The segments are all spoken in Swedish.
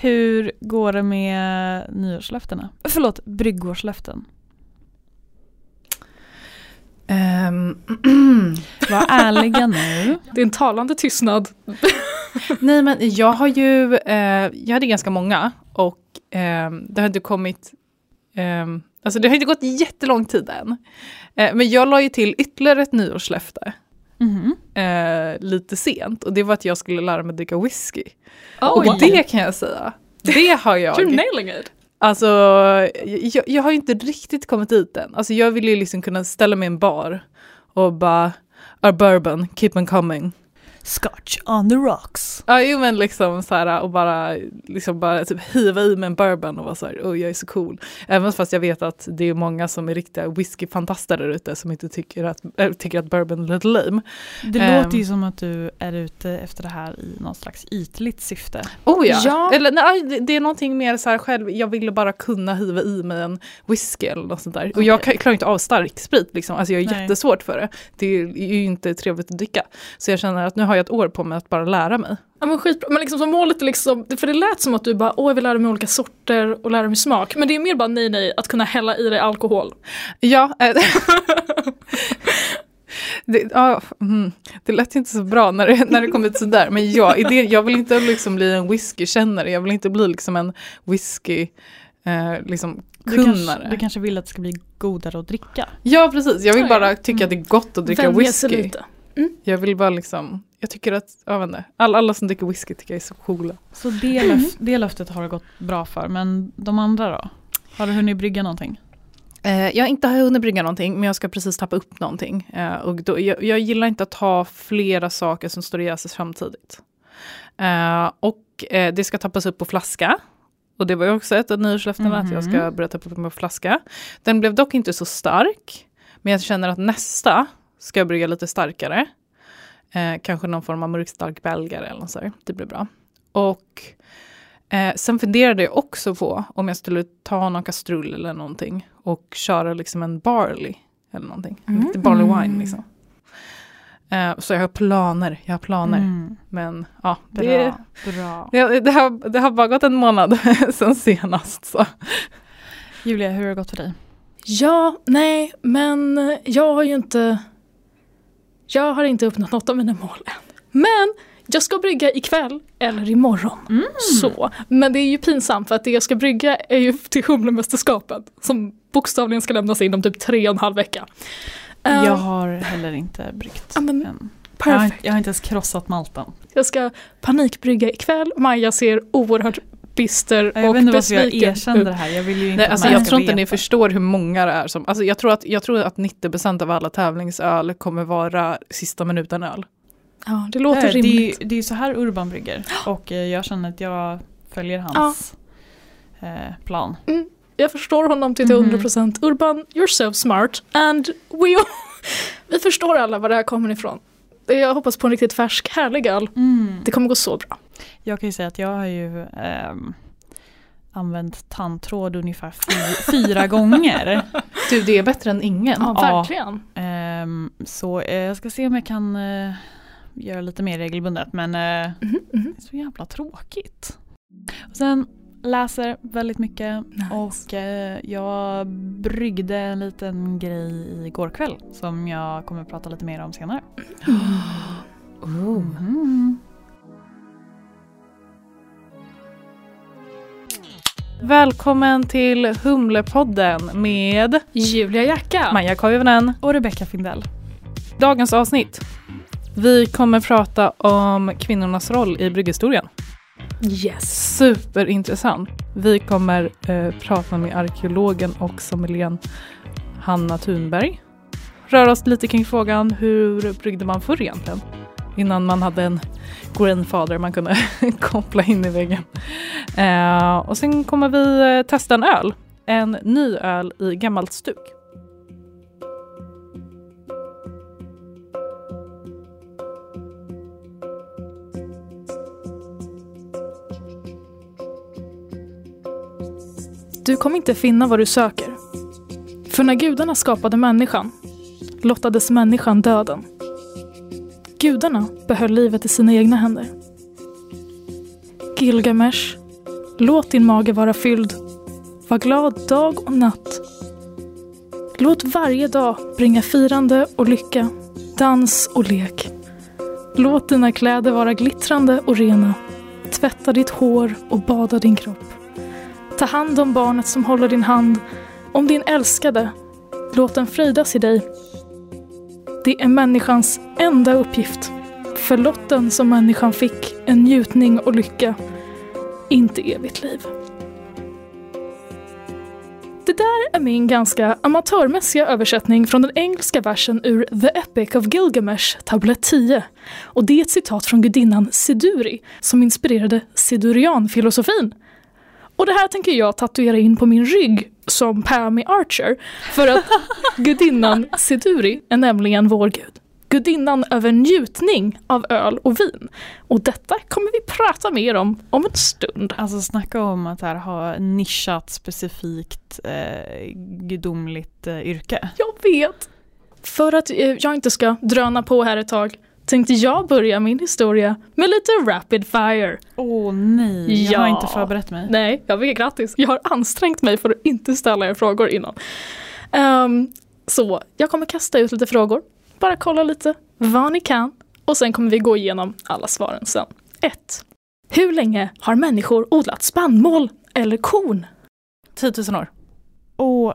Hur går det med nyårslöftena? Förlåt, bryggårslöften. Um, Var ärliga nu. Det är en talande tystnad. Nej men jag har ju, eh, jag hade ganska många och eh, det har inte kommit, eh, alltså det har inte gått jättelång tid än. Eh, men jag la ju till ytterligare ett nyårslöfte Mhm. eh, lite sent och det var att jag skulle lära mig dricka whisky. Oj. Och det kan jag säga, det har You're jag. nailing it. Alltså, jag, jag har ju inte riktigt kommit dit än. Alltså jag vill ju liksom kunna ställa mig i en bar och bara, our bourbon, keep on coming. Scotch on the rocks. Ja, jo men liksom så här och bara, liksom bara typ hiva i med en bourbon och vara så här, oh jag är så cool. Även fast jag vet att det är många som är riktiga whiskyfantaster där ute som inte tycker att, äh, tycker att bourbon är lite lame. Det Ehm. låter ju som att du är ute efter det här i någon slags ytligt syfte. Oh ja! Ja. Eller nej, det- är någonting mer så här själv, jag ville bara kunna hiva i mig en whisky eller något sånt där. Och jag klarar inte av stark sprit liksom, alltså jag är Nej. jättesvårt för det. Det är ju inte trevligt att dricka. Så jag känner att nu har jag ett år på mig att bara lära mig. Ja, men skitbra. Men liksom så målet är liksom, för det lät som att du bara åh jag vill lära mig olika sorter och lära mig smak. Men det är mer bara nej nej att kunna hälla i dig alkohol. Ja. eh, Det, ja, mm, det lät inte så bra när det, när det kom ut sådär. Men ja, det, jag vill inte liksom bli en whiskykännare. Jag vill inte bli liksom en whisky eh, liksom, Du kanske, du kanske vill att det ska bli godare att dricka. Ja, precis. Jag vill bara tycka att det är gott att dricka Vänja whisky. lite. Jag vill bara liksom, jag tycker att, jag vet inte, alla, alla som dricker whisky tycker jag är så coola. Så det, löf, det löftet har det gått bra för. Men de andra då? Har du hunnit brygga någonting? Eh, jag har inte hunnit brygga någonting, men jag ska precis tappa upp någonting. Eh, och då, jag, jag gillar inte att ha flera saker som står och jäser samtidigt. Eh, och eh, det ska tappas upp på flaska. Och det var ju också ett av nyårslöftena, att jag ska Mhm. börja tappa upp på flaska. Den blev dock inte så stark, men jag känner att nästa ska jag brygga lite starkare. Eh, kanske någon form av mörkstark belgare eller något sådär. Det blir bra. Och Eh, sen funderade jag också på om jag skulle ta någon kastrull eller någonting och köra liksom en barley eller någonting. Mm. Lite barley wine liksom. Eh, så jag har planer, jag har planer. Mm, Men ja, bra. det, bra. det, det, har, det har bara gått en månad sen senast. Så. Julia, hur har det gått för dig? Ja, nej, men jag har ju inte... Jag har inte uppnått något av mina mål än. Men jag ska brygga ikväll eller imorgon. Mm. Så. Men det är ju pinsamt för att det jag ska brygga är ju till Humlemästerskapet som bokstavligen ska lämnas in om typ tre och en halv vecka. Eh, Jag har heller inte bryggt Ja, men än. Jag har, jag har inte ens krossat malten. Jag ska panikbrygga ikväll. Maja ser oerhört bister Jag och vet inte varför jag erkänner det här. Jag vill ju inte Nej, alltså, jag tror inte ni veta. förstår hur många det är som, alltså, jag, tror att, jag tror att 90% av alla tävlingsöl kommer vara sista minuten öl. Ja, det låter Nej, det, är, ju- rimligt. det är ju så här Urban brygger. Och eh, jag känner att jag följer hans eh, plan. Jag förstår honom till Mhm. 100%. Urban, you're so smart. And we all, vi förstår alla var det här kommer ifrån. Jag hoppas på en riktigt färsk, härlig öl. Det kommer gå så bra. Jag kan ju säga att jag har ju ehm, använt tandtråd ungefär fy, fyra gånger. Du, det är bättre än ingen. Ja, Ja. verkligen. Ehm, så eh, jag ska se om jag kan eh, göra lite mer regelbundet. Men eh, Mhm, mhm. det är så jävla tråkigt. Och sen läser väldigt mycket Nice. och eh, jag bryggde en liten grej igår kväll som jag kommer att prata lite mer om senare. Mhm. Välkommen till Humlepodden med Julia Jacka. Maja Koivunen. Och Rebecca Findell. Dagens avsnitt. Vi kommer prata om kvinnornas roll i brygghistorien. Yes. Superintressant. Vi kommer eh, prata med arkeologen och sommelieren Hanna Thunberg. Röra oss lite kring frågan hur bryggde man förr egentligen? Innan man hade en grandfather man kunde koppla in i väggen. Eh, och sen kommer vi eh, testa en öl. En ny öl i gammalt stuk. Du kommer inte finna vad du söker. För när gudarna skapade människan lottades människan döden. Gudarna behöll livet i sina egna händer. Gilgamesh, Låt din mage vara fylld. Var glad dag och natt. Låt varje dag bringa firande och lycka, dans och lek. Låt dina kläder vara glittrande och rena. Tvätta ditt hår och bada din kropp. Ta hand om barnet som håller din hand, om din älskade. Låt den fröjdas i dig. Det är människans enda uppgift. För lotten som människan fick en njutning och lycka, inte evigt liv. Det där är min ganska amatörmässiga översättning från den engelska versen ur The Epic of Gilgamesh, tablett 10. Och det är ett citat från gudinnan Siduri som inspirerade sidurianfilosofin. Och det här tänker jag tatuera in på min rygg som Pammy Archer. För att gudinnan Siduri är nämligen vår gud. Gudinnan över njutning av öl och vin. Och detta kommer vi prata mer om om en stund. Alltså snacka om att här ha nischat specifikt eh, gudomligt eh, yrke. Jag vet! För att eh, jag inte ska dröna på här ett tag tänkte jag börja min historia med lite rapid fire. Åh nej, jag har Ja. inte förberett mig. Nej, jag vet grattis. Jag har ansträngt mig för att inte ställa er frågor innan. Ehm, så jag kommer kasta ut lite frågor. Bara kolla lite vad ni kan. Och sen kommer vi gå igenom alla svaren sen. 1. Hur länge har människor odlat spannmål eller korn? 10 000 år. Och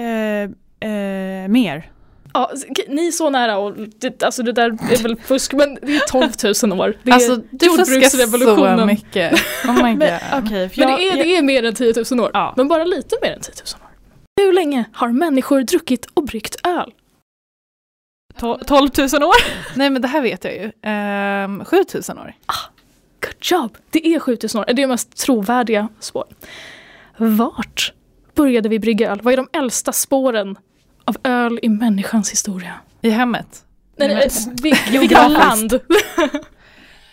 eh, eh, mer. Ja, ni är så nära och det, alltså det där är väl fusk men det är 12 000 år. Det är Alltså du fuskar så mycket. Oh my god. Men för Men det, är, jag, det är mer än 10 000 år. Ja. Men bara lite mer än 10 000 år. Hur länge har människor druckit och bryggt öl? to- 12 000 år? Nej men det här vet jag ju. Um, 7000 år. Good job! Det är 7000 år, det är mest trovärdiga spår. Vart började vi brygga öl? Vad är de äldsta spåren av öl i människans historia? I hemmet. Nej, nej, vi, vilka land?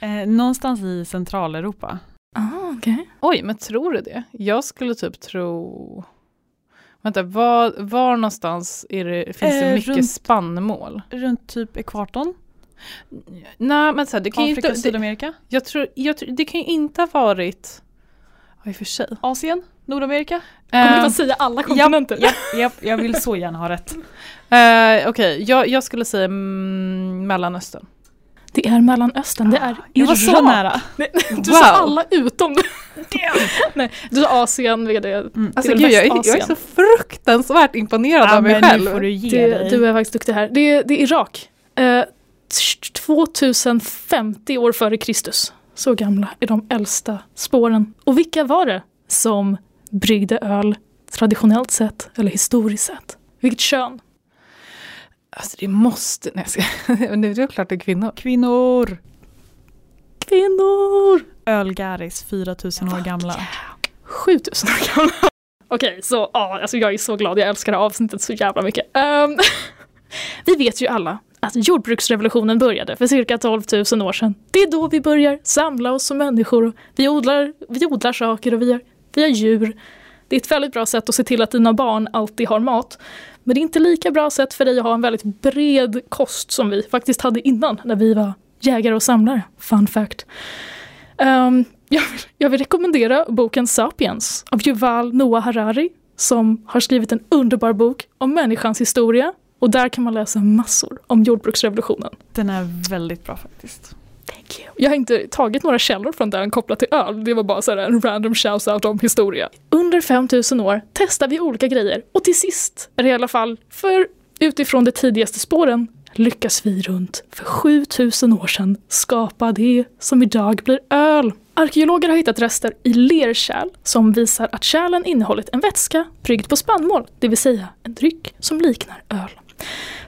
Eh, någonstans i Centraleuropa. Ah, okej. Oj, men tror du det? Jag skulle typ tro... Vänta, var, var någonstans är det, finns det Eh, mycket runt- spannmål? Runt typ ekvatorn. Nej, men så här, det kan ju Afrika, inte... Det, Sydamerika. jag tror, jag tror, det kan ju inte ha varit... Ja, i och för sig. Asien, Nordamerika. Kommer du Eh, bara säga alla kontinenter? Japp, japp, jag vill så gärna ha rätt. eh, Okej, jag, jag skulle säga mm, Mellanöstern. Det är Mellanöstern, det är Jag var så Irak. nära. Nej, Du Wow. sa alla utom... Nej, du sa Asien, det det. Mm. Alltså är gud, jag, är- jag är så fruktansvärt imponerad Ja, av mig men nu själv. får du ge Det, dig. du är faktiskt duktig här. Det är, det är Irak. Eh, t- 2050 år före Kristus. Så gamla är de äldsta spåren. Och vilka var det som bryggde öl traditionellt sett eller historiskt sett? Vilket kön? Alltså det måste... Nej, ska, det är klart det är kvinnor. Kvinnor. Kvinnor! Ölgäris, 4000 år gamla. 7000 år gamla. Okej, så ja, alltså jag är så glad. Jag älskar det här avsnittet så jävla mycket. Ehm, vi vet ju alla att jordbruksrevolutionen började för cirka 12 000 år sedan. Det är då vi börjar samla oss som människor. Vi odlar, vi odlar saker och vi har, vi har djur. Det är ett väldigt bra sätt att se till att dina barn alltid har mat. Men det är inte lika bra sätt för dig att ha en väldigt bred kost som vi faktiskt hade innan när vi var jägare och samlare. Fun fact. Um, jag, vill, jag vill rekommendera boken Sapiens av Yuval Noah Harari som har skrivit en underbar bok om människans historia och där kan man läsa massor om jordbruksrevolutionen. Den är väldigt bra faktiskt. Thank you. Jag har inte tagit några källor från den kopplat till öl, det var bara så här en random shout-out om historia. Under 5000 år testar vi olika grejer och till sist är det i alla fall, för utifrån de tidigaste spåren, lyckas vi runt för 7000 år sedan skapa det som idag blir öl. Arkeologer har hittat rester i lerkärl som visar att kärlen innehållit en vätska bryggd på spannmål, det vill säga en dryck som liknar öl.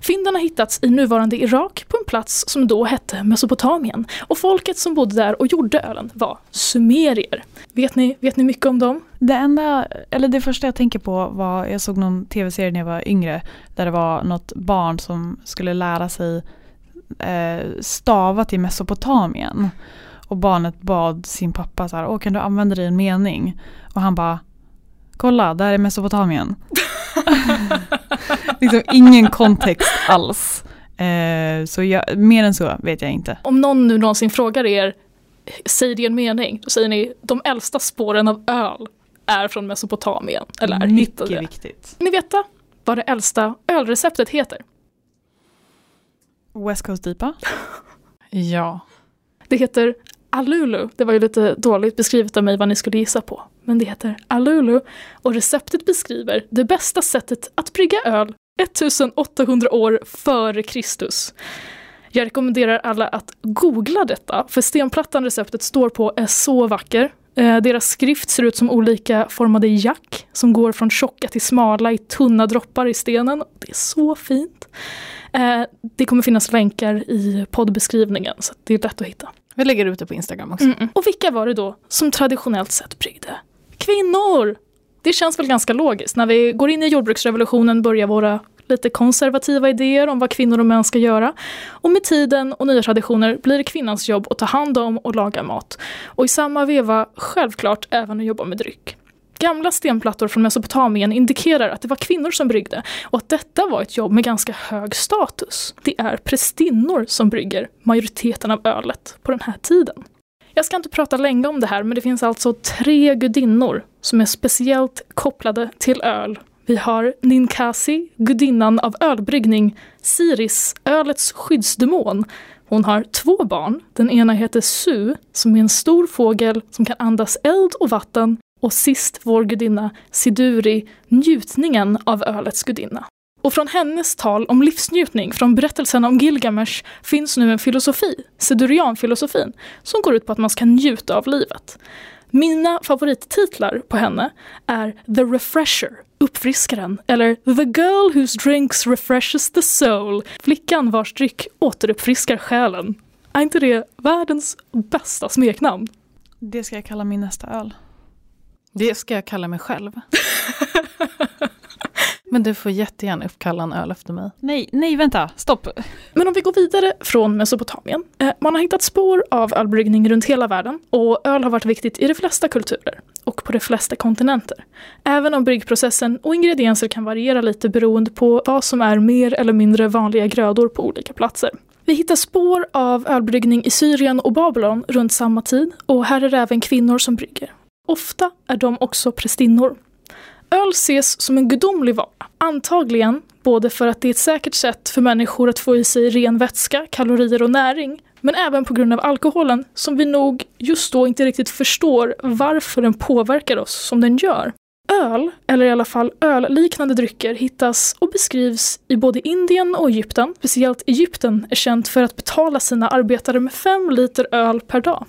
Fynden har hittats i nuvarande Irak på en plats som då hette Mesopotamien och folket som bodde där och gjorde ölen var sumerier. Vet ni, vet ni mycket om dem? Det enda, eller det första jag tänker på var, jag såg någon tv-serie när jag var yngre, där det var något barn som skulle lära sig eh, stava till Mesopotamien. Och barnet bad sin pappa så här, Åh, kan du använda dig i en mening? Och han bara, kolla, där är Mesopotamien. liksom ingen kontext alls. Eh, så jag, mer än så vet jag inte. Om någon nu någonsin frågar er säg det i en mening, då säger ni de äldsta spåren av öl är från Mesopotamien. Eller är Mycket hittade. viktigt. Ni veta vad det äldsta ölreceptet heter? West Coast IPA. Ja. Det heter Alulu. Det var ju lite dåligt beskrivet av mig vad ni skulle gissa på. Men det heter Alulu och receptet beskriver det bästa sättet att brygga öl 1800 år före Kristus. Jag rekommenderar alla att googla detta, för stenplattan receptet står på är så vacker. Eh, deras skrift ser ut som olika formade jack som går från tjocka till smala i tunna droppar i stenen. Det är så fint. Eh, det kommer finnas länkar i poddbeskrivningen så det är lätt att hitta. Vi lägger ut det på Instagram också. Mm. Och vilka var det då som traditionellt sett bryggde? Kvinnor! Det känns väl ganska logiskt. När vi går in i jordbruksrevolutionen börjar våra lite konservativa idéer om vad kvinnor och män ska göra. Och med tiden och nya traditioner blir det kvinnans jobb att ta hand om och laga mat. Och i samma veva självklart även att jobba med dryck. Gamla stenplattor från Mesopotamien indikerar att det var kvinnor som bryggde och att detta var ett jobb med ganska hög status. Det är prästinnor som brygger majoriteten av ölet på den här tiden. Jag ska inte prata länge om det här, men det finns alltså tre gudinnor som är speciellt kopplade till öl. Vi har Ninkasi, gudinnan av ölbryggning, Siris, ölets skyddsdemon. Hon har två barn. Den ena heter Su, som är en stor fågel som kan andas eld och vatten. Och sist vår gudinna Siduri, njutningen av ölets gudinna. Och från hennes tal om livsnjutning från berättelsen om Gilgamesh finns nu en filosofi, Sidurian-filosofin, som går ut på att man ska njuta av livet. Mina favorittitlar på henne är The Refresher, uppfriskaren, eller The Girl Whose Drinks Refreshes the Soul, flickan vars dryck återuppfriskar själen. Är inte det världens bästa smeknamn? Det ska jag kalla min nästa öl. Det ska jag kalla mig själv. Men du får jättegärna uppkalla en öl efter mig. Nej, nej vänta, stopp. Men om vi går vidare från Mesopotamien. Eh, man har hittat spår av ölbryggning runt hela världen och öl har varit viktigt i de flesta kulturer och på de flesta kontinenter. Även om bryggprocessen och ingredienser kan variera lite beroende på vad som är mer eller mindre vanliga grödor på olika platser. Vi hittar spår av ölbryggning i Syrien och Babylon runt samma tid och här är det även kvinnor som brygger. Ofta är de också prästinnor. Öl ses som en gudomlig vara. Antagligen både för att det är ett säkert sätt för människor att få i sig ren vätska, kalorier och näring, men även på grund av alkoholen som vi nog just då inte riktigt förstår varför den påverkar oss som den gör. Öl, eller i alla fall ölliknande drycker, hittas och beskrivs i både Indien och Egypten. Speciellt Egypten är känt för att betala sina arbetare med fem liter öl per dag.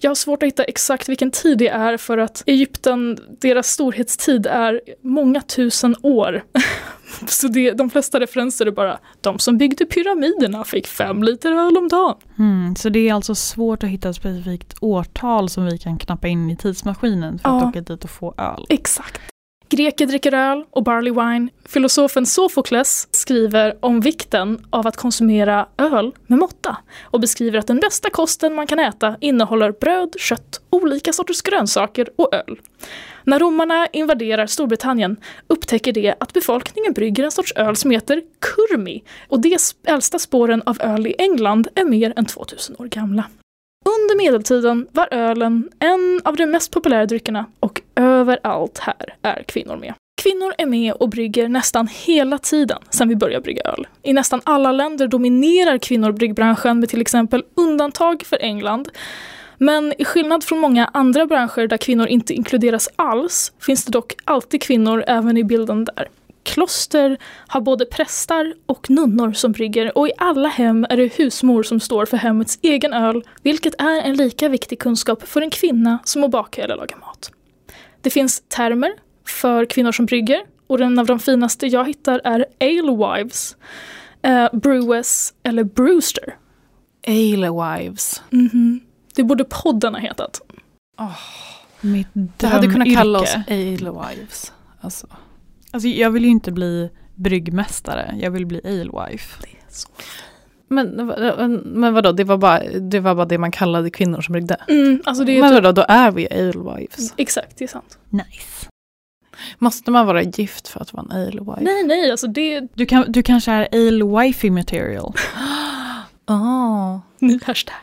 Jag har svårt att hitta exakt vilken tid det är för att Egypten, deras storhetstid är många tusen år. Så det, de flesta referenser är bara de som byggde pyramiderna fick fem liter öl om dagen. Mm, så det är alltså svårt att hitta ett specifikt årtal som vi kan knappa in i tidsmaskinen för att Ja. åka dit och få öl. Exakt. Greker dricker öl och barley wine. Filosofen Sofokles skriver om vikten av att konsumera öl med måtta och beskriver att den bästa kosten man kan äta innehåller bröd, kött, olika sorters grönsaker och öl. När romarna invaderar Storbritannien upptäcker de att befolkningen brygger en sorts öl som heter kurmi och de äldsta spåren av öl i England är mer än 2000 år gamla. Under medeltiden var ölen en av de mest populära dryckerna och överallt här är kvinnor med. Kvinnor är med och brygger nästan hela tiden sedan vi började brygga öl. I nästan alla länder dominerar kvinnor bryggbranschen med till exempel undantag för England. Men i skillnad från många andra branscher där kvinnor inte inkluderas alls finns det dock alltid kvinnor även i bilden där. Kloster har både prästar och nunnor som brygger och i alla hem är det husmor som står för hemmets egen öl, vilket är en lika viktig kunskap för en kvinna som att baka eller laga mat. Det finns termer för kvinnor som brygger och den av de finaste jag hittar är alewives, eh, brewess eller brewster. Alewives. Mhm. Det borde podden ha hetat. Mitt Det hade kunnat kalla oss alewives. Alltså. Alltså, jag vill ju inte bli bryggmästare, jag vill bli alewife. Det är så. Men, men vadå, det var, bara, det var bara det man kallade kvinnor som bryggde? Mm, alltså det är Men typ, vadå, då är vi alewives. exakt, det är sant. Nice. Måste man vara gift för att vara en alewife? Nej, nej, alltså det Du, kan, du kanske är alewifey material. Oh. Ny hashtag.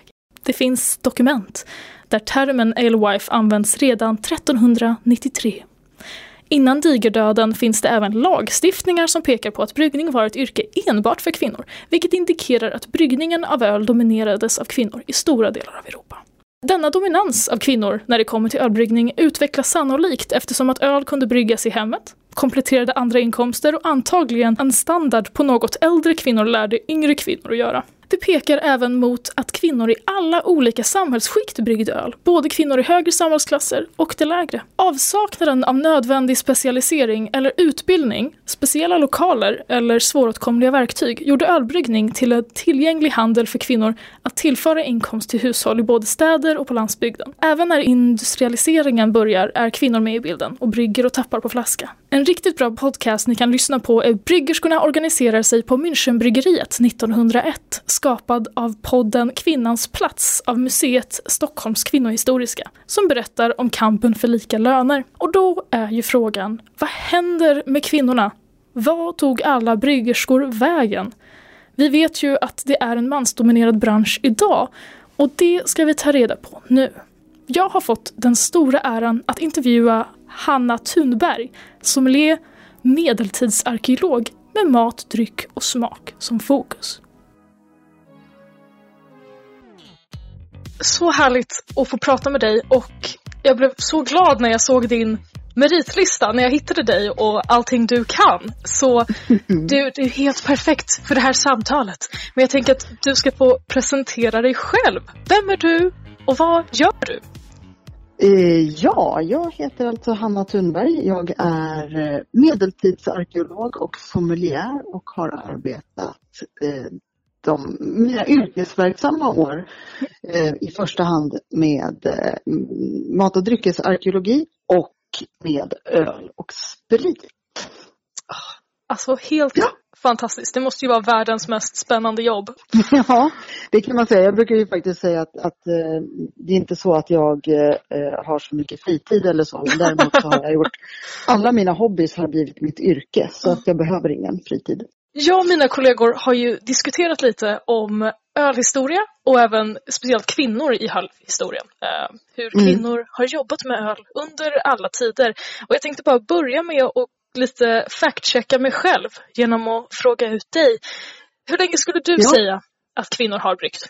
Det finns dokument där termen alewife används redan 1393. Innan digerdöden finns det även lagstiftningar som pekar på att bryggning var ett yrke enbart för kvinnor, vilket indikerar att bryggningen av öl dominerades av kvinnor i stora delar av Europa. Denna dominans av kvinnor när det kommer till ölbryggning utvecklas sannolikt eftersom att öl kunde bryggas i hemmet, kompletterade andra inkomster och antagligen en standard på något äldre kvinnor lärde yngre kvinnor att göra. Det pekar även mot att kvinnor i alla olika samhällsskikt bryggde öl, både kvinnor i högre samhällsklasser och de lägre. Avsaknaden av nödvändig specialisering eller utbildning, speciella lokaler eller svåråtkomliga verktyg gjorde ölbryggning till en tillgänglig handel för kvinnor att tillföra inkomst till hushåll i både städer och på landsbygden. Även när industrialiseringen börjar är kvinnor med i bilden och brygger och tappar på flaska. En riktigt bra podcast ni kan lyssna på är Bryggerskorna organiserar sig på Münchenbryggeriet 1901 skapad av podden Kvinnans plats av museet Stockholms kvinnohistoriska som berättar om kampen för lika löner. Och då är ju frågan, vad händer med kvinnorna? Vad tog alla bryggerskor vägen? Vi vet ju att det är en mansdominerad bransch idag och det ska vi ta reda på nu. Jag har fått den stora äran att intervjua Hanna Thunberg, sommelier, medeltidsarkeolog med mat, dryck och smak som fokus. Så härligt att få prata med dig och jag blev så glad när jag såg din meritlista, när jag hittade dig och allting du kan. Så du, du är helt perfekt för det här samtalet. Men jag tänker att du ska få presentera dig själv. Vem är du och vad gör du? Eh, ja, jag heter alltså Hanna Thunberg. Jag är eh, medeltidsarkeolog och sommelier och har arbetat eh, de, mina yrkesverksamma år i första hand med mat och dryckesarkeologi och med öl och sprit. Alltså helt ja. Fantastiskt. Det måste ju vara världens mest spännande jobb. Ja, det kan man säga. Jag brukar ju faktiskt säga att, att eh, det är inte så att jag eh, har så mycket fritid eller så. Men däremot så har jag gjort, alla mina hobbys har blivit mitt yrke så att jag behöver ingen fritid. Jag och mina kollegor har ju diskuterat lite om ölhistoria och även speciellt kvinnor i ölhistorien. Uh, hur mm. kvinnor mm. har jobbat med öl under alla tider. Och jag tänkte bara börja med att lite fact-checka mig själv genom att fråga ut dig. Hur länge skulle du ja. säga att kvinnor har bryggt?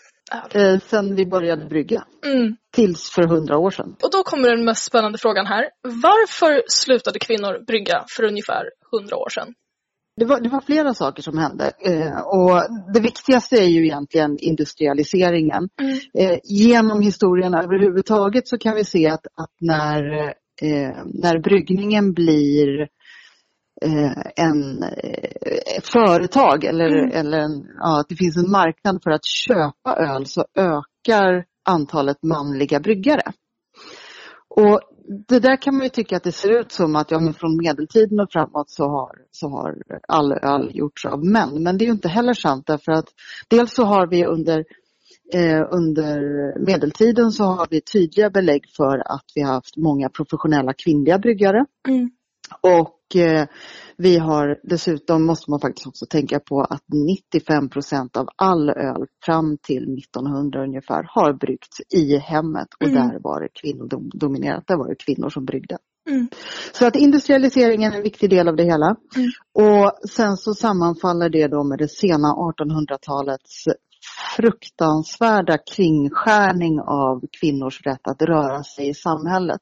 Eh, sen vi började brygga. Mm. Tills för hundra år sedan. Och då kommer den mest spännande frågan här. Varför slutade kvinnor brygga för ungefär hundra år sedan? Det var, det var, flera saker som hände eh, och det viktigaste är ju egentligen industrialiseringen. Mm. Eh, genom historien överhuvudtaget så kan vi se att, att när, eh, när bryggningen blir en eh, företag eller, mm. eller en, ja, att det finns en marknad för att köpa öl så ökar antalet manliga bryggare. Och det där kan man ju tycka att det ser ut som att ja, men från medeltiden och framåt så har, så har all öl gjorts av män. Men det är ju inte heller sant därför att dels så har vi under, eh, under medeltiden så har vi tydliga belägg för att vi har haft många professionella kvinnliga bryggare. Mm. Och eh, vi har dessutom måste man faktiskt också tänka på att 95 procent av all öl fram till 1900 ungefär har bryggts i hemmet och mm. där var det kvinnodominerat. Där var det kvinnor som bryggde. Mm. Så att industrialiseringen är en viktig del av det hela. Mm. Och sen så sammanfaller det då med det sena 1800-talets fruktansvärda kringskärning av kvinnors rätt att röra sig i samhället.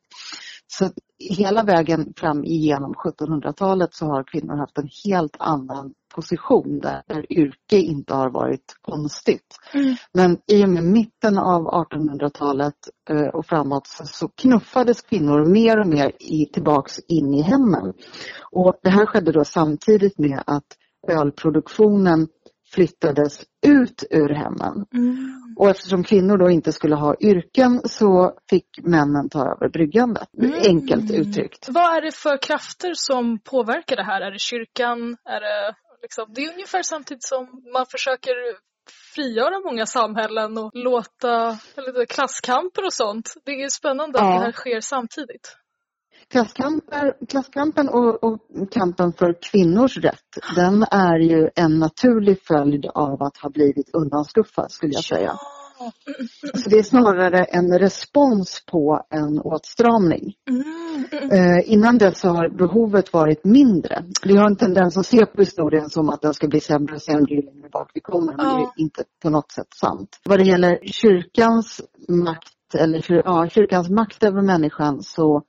Så hela vägen fram igenom 1700-talet så har kvinnor haft en helt annan position där, yrke inte har varit konstigt. Mm. Men i och med mitten av 1800-talet eh, och framåt så, så knuffades kvinnor mer och mer i, tillbaks in i hemmen. Och det här skedde då samtidigt med att ölproduktionen flyttades ut ur hemmen. Mm. Och eftersom kvinnor då inte skulle ha yrken så fick männen ta över bryggandet. Mm. Enkelt uttryckt. Vad är det för krafter som påverkar det här? Är det kyrkan? Är det, liksom, det är ungefär samtidigt som man försöker frigöra många samhällen och låta eller, klasskamper och sånt. Det är spännande ja. att det här sker samtidigt. Klasskampen och, och, kampen för kvinnors rätt, den är ju en naturlig följd av att ha blivit undanskuffad skulle jag säga. Så det är snarare en respons på en åtstramning. Mm. Eh, innan dess har behovet varit mindre. Vi har en tendens att se på historien som att den ska bli sämre och sämre ju längre bak vi kommer. Men det är inte på något sätt sant. Vad det gäller kyrkans makt, eller ja, kyrkans makt över människan så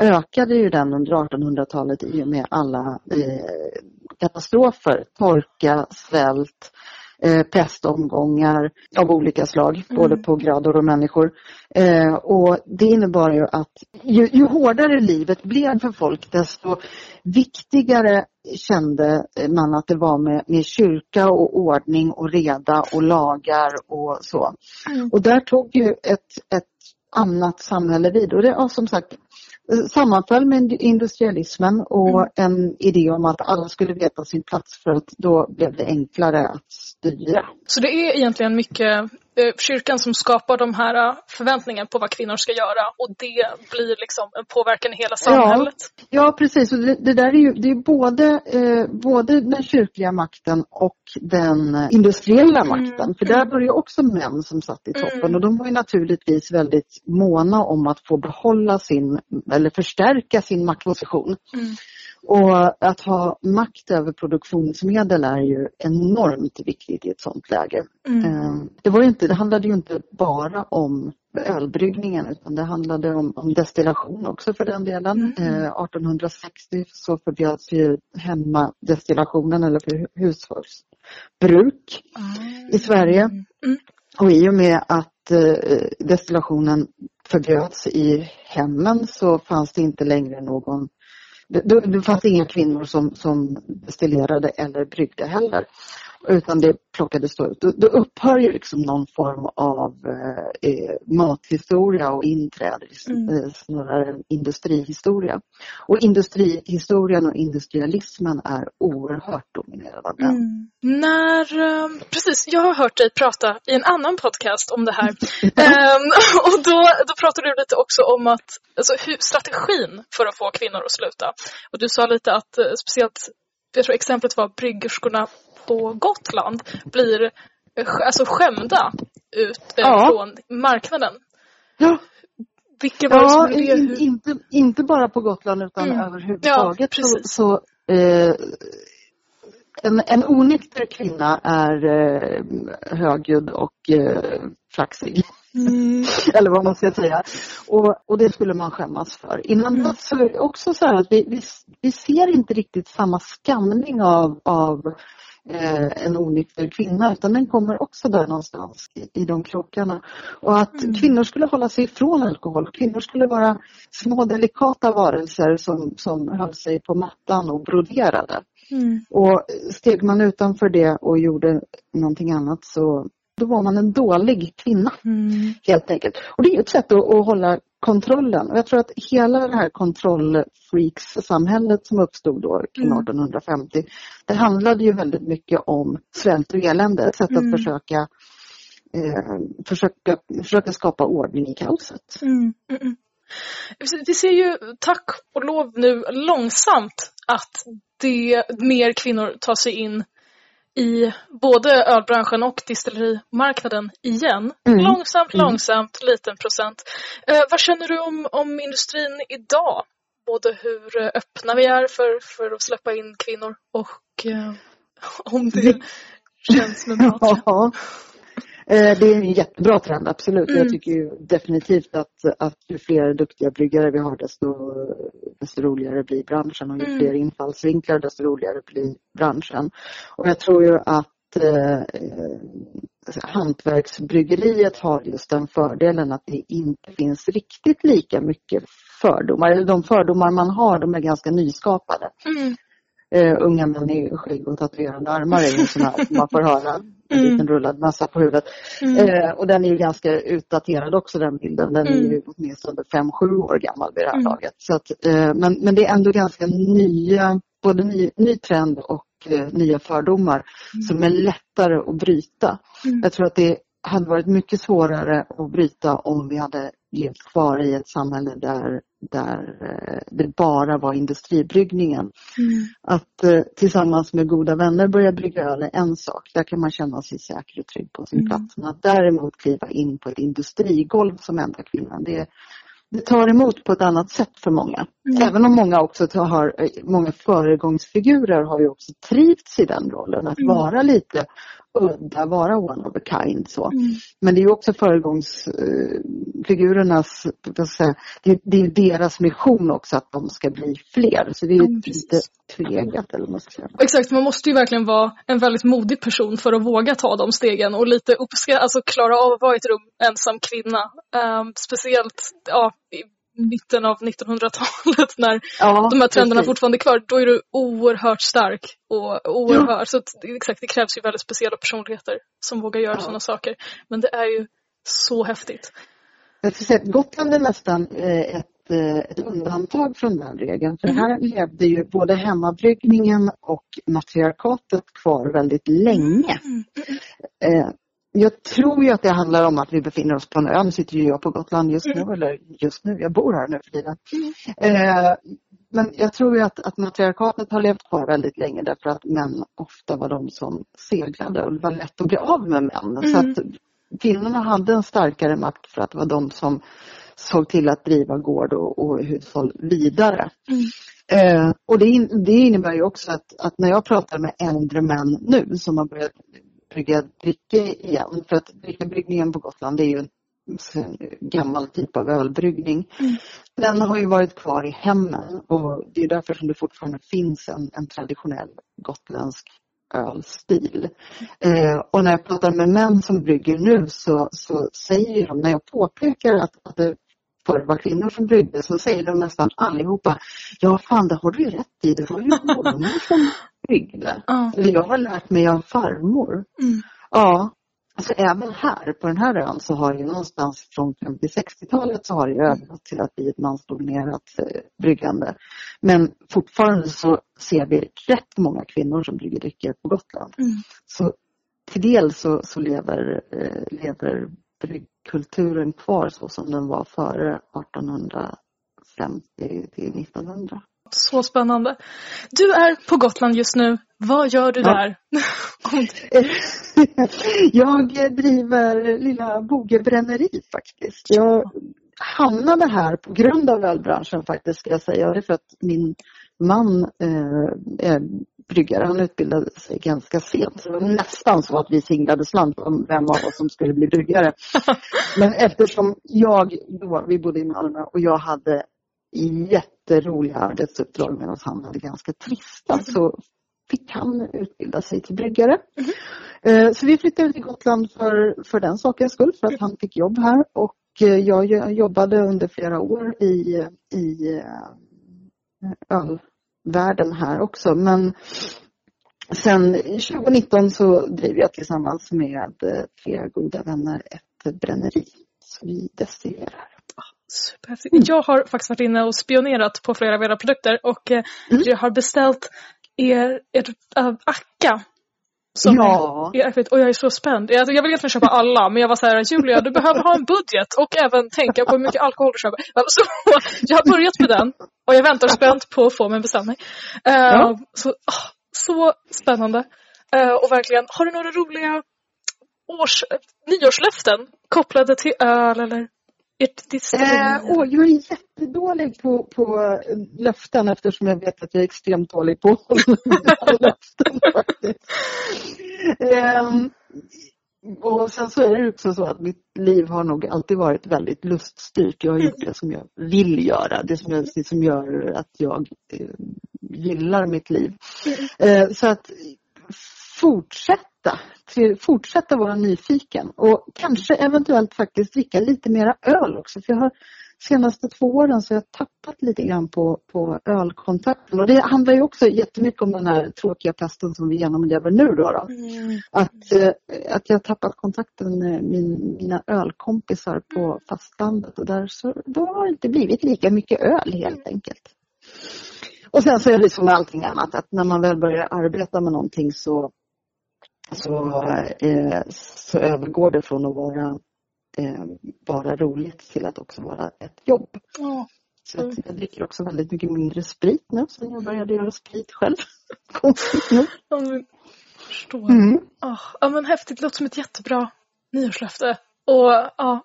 ökade ju den under 1800-talet i och med alla eh, katastrofer. Torka, svält, eh, pestomgångar av olika slag, både på grödor och människor. Eh, och det innebar ju att ju, ju hårdare livet blev för folk desto viktigare kände man att det var med, med kyrka och ordning och reda och lagar och så. Mm. Och där tog ju ett, ett annat samhälle vid och det ja, som sagt sammanföll med industrialismen och en idé om att alla skulle veta sin plats för att då blev det enklare att styra. Så det är egentligen mycket eh, kyrkan som skapar de här eh, förväntningarna på vad kvinnor ska göra och det blir liksom en påverkan i hela samhället. Ja precis, och det, det där är ju det är både, eh, både den kyrkliga makten och den eh, industriella makten. För där var ju också män som satt i toppen Mm. och de var ju naturligtvis väldigt måna om att få behålla sin, eller förstärka sin maktposition. Mm. Och att ha makt över produktionsmedel är ju enormt viktigt i ett sådant läge. Mm. Eh, Det, var ju inte, det handlade ju inte bara om ölbryggningen utan det handlade om, om destillation också för den delen. Mm. Eh, 1860 så förbjöds ju hemmadestillationen eller för hushållsbruk i Sverige. Mm. Och i och med att eh, destillationen förbjöds i hemmen så fanns det inte längre någon det, det fanns inga kvinnor som, som destillerade eller bryggde heller. Utan det plockades då ut. Då, då upphör ju liksom någon form av eh, eh, mathistoria och inträder i Mm. eh, snarare en industrihistoria. Och industrihistorien och industrialismen är oerhört dominerande. Mm. När, eh, precis, jag har hört dig prata i en annan podcast om det här. Ehm, och då, då pratade du lite också om att, alltså, hur, strategin för att få kvinnor att sluta. Och du sa lite att eh, speciellt, jag tror exemplet var bryggerskorna på Gotland blir alltså skämda ut eh, Ja. från marknaden. Ja, Vilka var det som Ja, det? in, Hur- inte, inte bara på Gotland utan Mm. överhuvudtaget. Ja, så, så eh, en, en onykter kvinna är eh, högljudd och eh. Mm. Eller vad man ska säga. Och, och det skulle man skämmas för. Innan Mm. dess så är det också så här att vi, vi, vi ser inte riktigt samma skamning av, av eh, en onykter kvinna utan den kommer också där någonstans i, i de krokarna. Och att Mm. kvinnor skulle hålla sig ifrån alkohol. Kvinnor skulle vara små delikata varelser som, som höll sig på mattan och broderade. Mm. Och steg man utanför det och gjorde någonting annat så då var man en dålig kvinna Mm. helt enkelt. Och det är ett sätt att, att hålla kontrollen. Och jag tror att hela det här kontrollfreaks-samhället som uppstod då kring Mm. 1850, det handlade ju väldigt mycket om svält och elände. Ett sätt Mm. att försöka, eh, försöka, försöka skapa ordning i kaoset. Mm, mm, mm. Vi ser ju tack och lov nu långsamt att det mer kvinnor tar sig in i både ölbranschen och distillerimarknaden igen. Mm. Långsamt, Mm. långsamt, liten procent. Eh, vad känner du om, om industrin idag? Både hur öppna vi är för, för att släppa in kvinnor och eh, om det känns en bra. Eh, Det är en jättebra trend, absolut. Mm. Jag tycker definitivt att, att ju fler duktiga bryggare vi har desto, desto roligare blir branschen och ju Mm. fler infallsvinklar desto roligare blir branschen. Och jag tror ju att eh, eh, hantverksbryggeriet har just den fördelen att det inte finns riktigt lika mycket fördomar. Eller de fördomar man har, de är ganska nyskapade. Mm. Eh, unga män i skägg och tatuerade armar är ju som man får höra. En Mm. liten rullad massa på huvudet. Mm. Eh, och den är ju ganska utdaterad också den bilden. Den är Mm. ju åtminstone 5-7 år gammal vid det här Mm. laget. Så att, eh, men, men det är ändå ganska nya, både ny, ny trend och nya fördomar som är lättare att bryta. Mm. Jag tror att det hade varit mycket svårare att bryta om vi hade levt kvar i ett samhälle där där eh, det bara var industribryggningen. Mm. Att eh, tillsammans med goda vänner börja brygga öl är en sak. Där kan man känna sig säker och trygg på sin Mm. plats. Men att däremot kliva in på ett industrigolv som enda kvinnan, det, det tar emot på ett annat sätt för många. Mm. Även om många också tar- har, eh, många föregångsfigurer har ju också trivts i den rollen. Att Mm. vara lite udda, vara one of a kind så. Mm. Men det är också föregångsfigurernas, säga, det, är- deras mission också att de ska bli fler. Så det är Mm, lite tvegat eller vad man ska säga. Exakt, man måste ju verkligen vara en väldigt modig person för att våga ta de stegen och lite uppskatta, alltså klara av att vara i ett rum ensam kvinna. Ehm, speciellt ja, mitten av 1900-talet när Ja, de här trenderna precis. fortfarande är kvar, då är du oerhört stark. Och oerhört, så att, exakt, det krävs ju väldigt speciella personligheter som vågar göra Ja. sådana saker. Men det är ju så häftigt. Säga Gotland är nästan eh, ett, eh, ett undantag från den regeln. För här levde ju både hemmabryggningen och matriarkatet kvar väldigt länge. Eh, Jag tror ju att det handlar om att vi befinner oss på en ö. Nu sitter ju jag på Gotland just nu, eller just nu, jag bor här nu för tiden. Eh, Men jag tror ju att, att matriarkatet har levt kvar väldigt länge därför att män ofta var de som seglade och det var lätt att bli av med män. Så Mm. att kvinnorna hade en starkare makt för att det var de som såg till att driva gård och, och hushåll vidare. Mm. Eh, och det, in, det innebär ju också att, att när jag pratar med äldre män nu som har börjat brygga dricka igen, för att drickabryggningen på Gotland är ju en en gammal typ av ölbryggning. Mm. Den har ju varit kvar i hemmen och det är därför som det fortfarande finns en, en traditionell gotländsk ölstil. Eh, och när jag pratar med män som brygger nu så, så säger de, när jag påpekar att, att det förr var kvinnor som bryggde så säger de nästan allihopa, ja fan det har du ju rätt i, det var ju mormor som bryggde. Ja. Jag har lärt mig av farmor. Mm. Ja, alltså även här på den här ön så har det någonstans från 50-60-talet så har det övergått till att bli ett mansdominerat eh, bryggande. Men fortfarande så ser vi rätt många kvinnor som brygger drycker på Gotland. Mm. Så till del så, så lever, eh, lever bryggkulturen kvar så som den var före 1850 till 1900. Så spännande. Du är på Gotland just nu. Vad gör du där? Jag driver lilla Boge bränneri faktiskt. Jag hamnade här på grund av ölbranschen faktiskt ska jag säga. Det är för att min man eh, är bryggare. Han utbildade sig ganska sent. Så det var nästan så att vi singlade slant om vem av oss som skulle bli bryggare. Men eftersom jag då, vi bodde i Malmö och jag hade jätteroliga arbetsuppdrag medan han hade ganska trista så fick han utbilda sig till bryggare. Eh, Så vi flyttade till Gotland för, för den sakens skull, för att han fick jobb här. Och eh, jag jo- jobbade under flera år i, i eh, ölvärlden här också. Men sen 2019 så driver jag tillsammans med flera goda vänner ett bränneri. Så vi destillerar. Superhäftigt. Jag har faktiskt varit inne och spionerat på flera av era produkter och eh, Mm. jag har beställt er, ert äh, Akka. Som Ja. är, är, och jag är så spänd. Jag, jag vill egentligen köpa alla men jag var så här, Julia du behöver ha en budget och även tänka på hur mycket alkohol du köper. Så jag har börjat med den och jag väntar spänt på att få min beställning. Eh, Ja. så, ah, så spännande. Eh, och verkligen, har du några roliga års, nyårslöften kopplade till öl eller ert distilleri? Eh, åh, jag är jättedålig på, på eh, löften eftersom jag vet att jag är extremt dålig på löften faktiskt. Ehm, och sen så är det också så att mitt liv har nog alltid varit väldigt luststyrt. Jag har gjort det som jag vill göra, det som, jag, det som gör att jag eh, gillar mitt liv. Eh, så att fortsätta, fortsätta vara nyfiken och kanske eventuellt faktiskt dricka lite mera öl också. För jag har senaste två åren så har jag tappat lite grann på, på ölkontakten. Och det handlar ju också jättemycket om den här tråkiga pesten som vi genomlever nu då. då. Mm. Att, eh, att jag har tappat kontakten med min, mina ölkompisar på fastlandet och där så då har det inte blivit lika mycket öl helt enkelt. Och sen så är det som med allting annat att när man väl börjar arbeta med någonting så, så, eh, så övergår det från att vara eh, bara roligt till att också vara ett jobb. Ja. Så att jag dricker också väldigt mycket mindre sprit nu sen jag började göra sprit själv. Ja, men, förstår. Mm. Ah, ja men häftigt, låter som ett jättebra nyårslöfte. Och ja,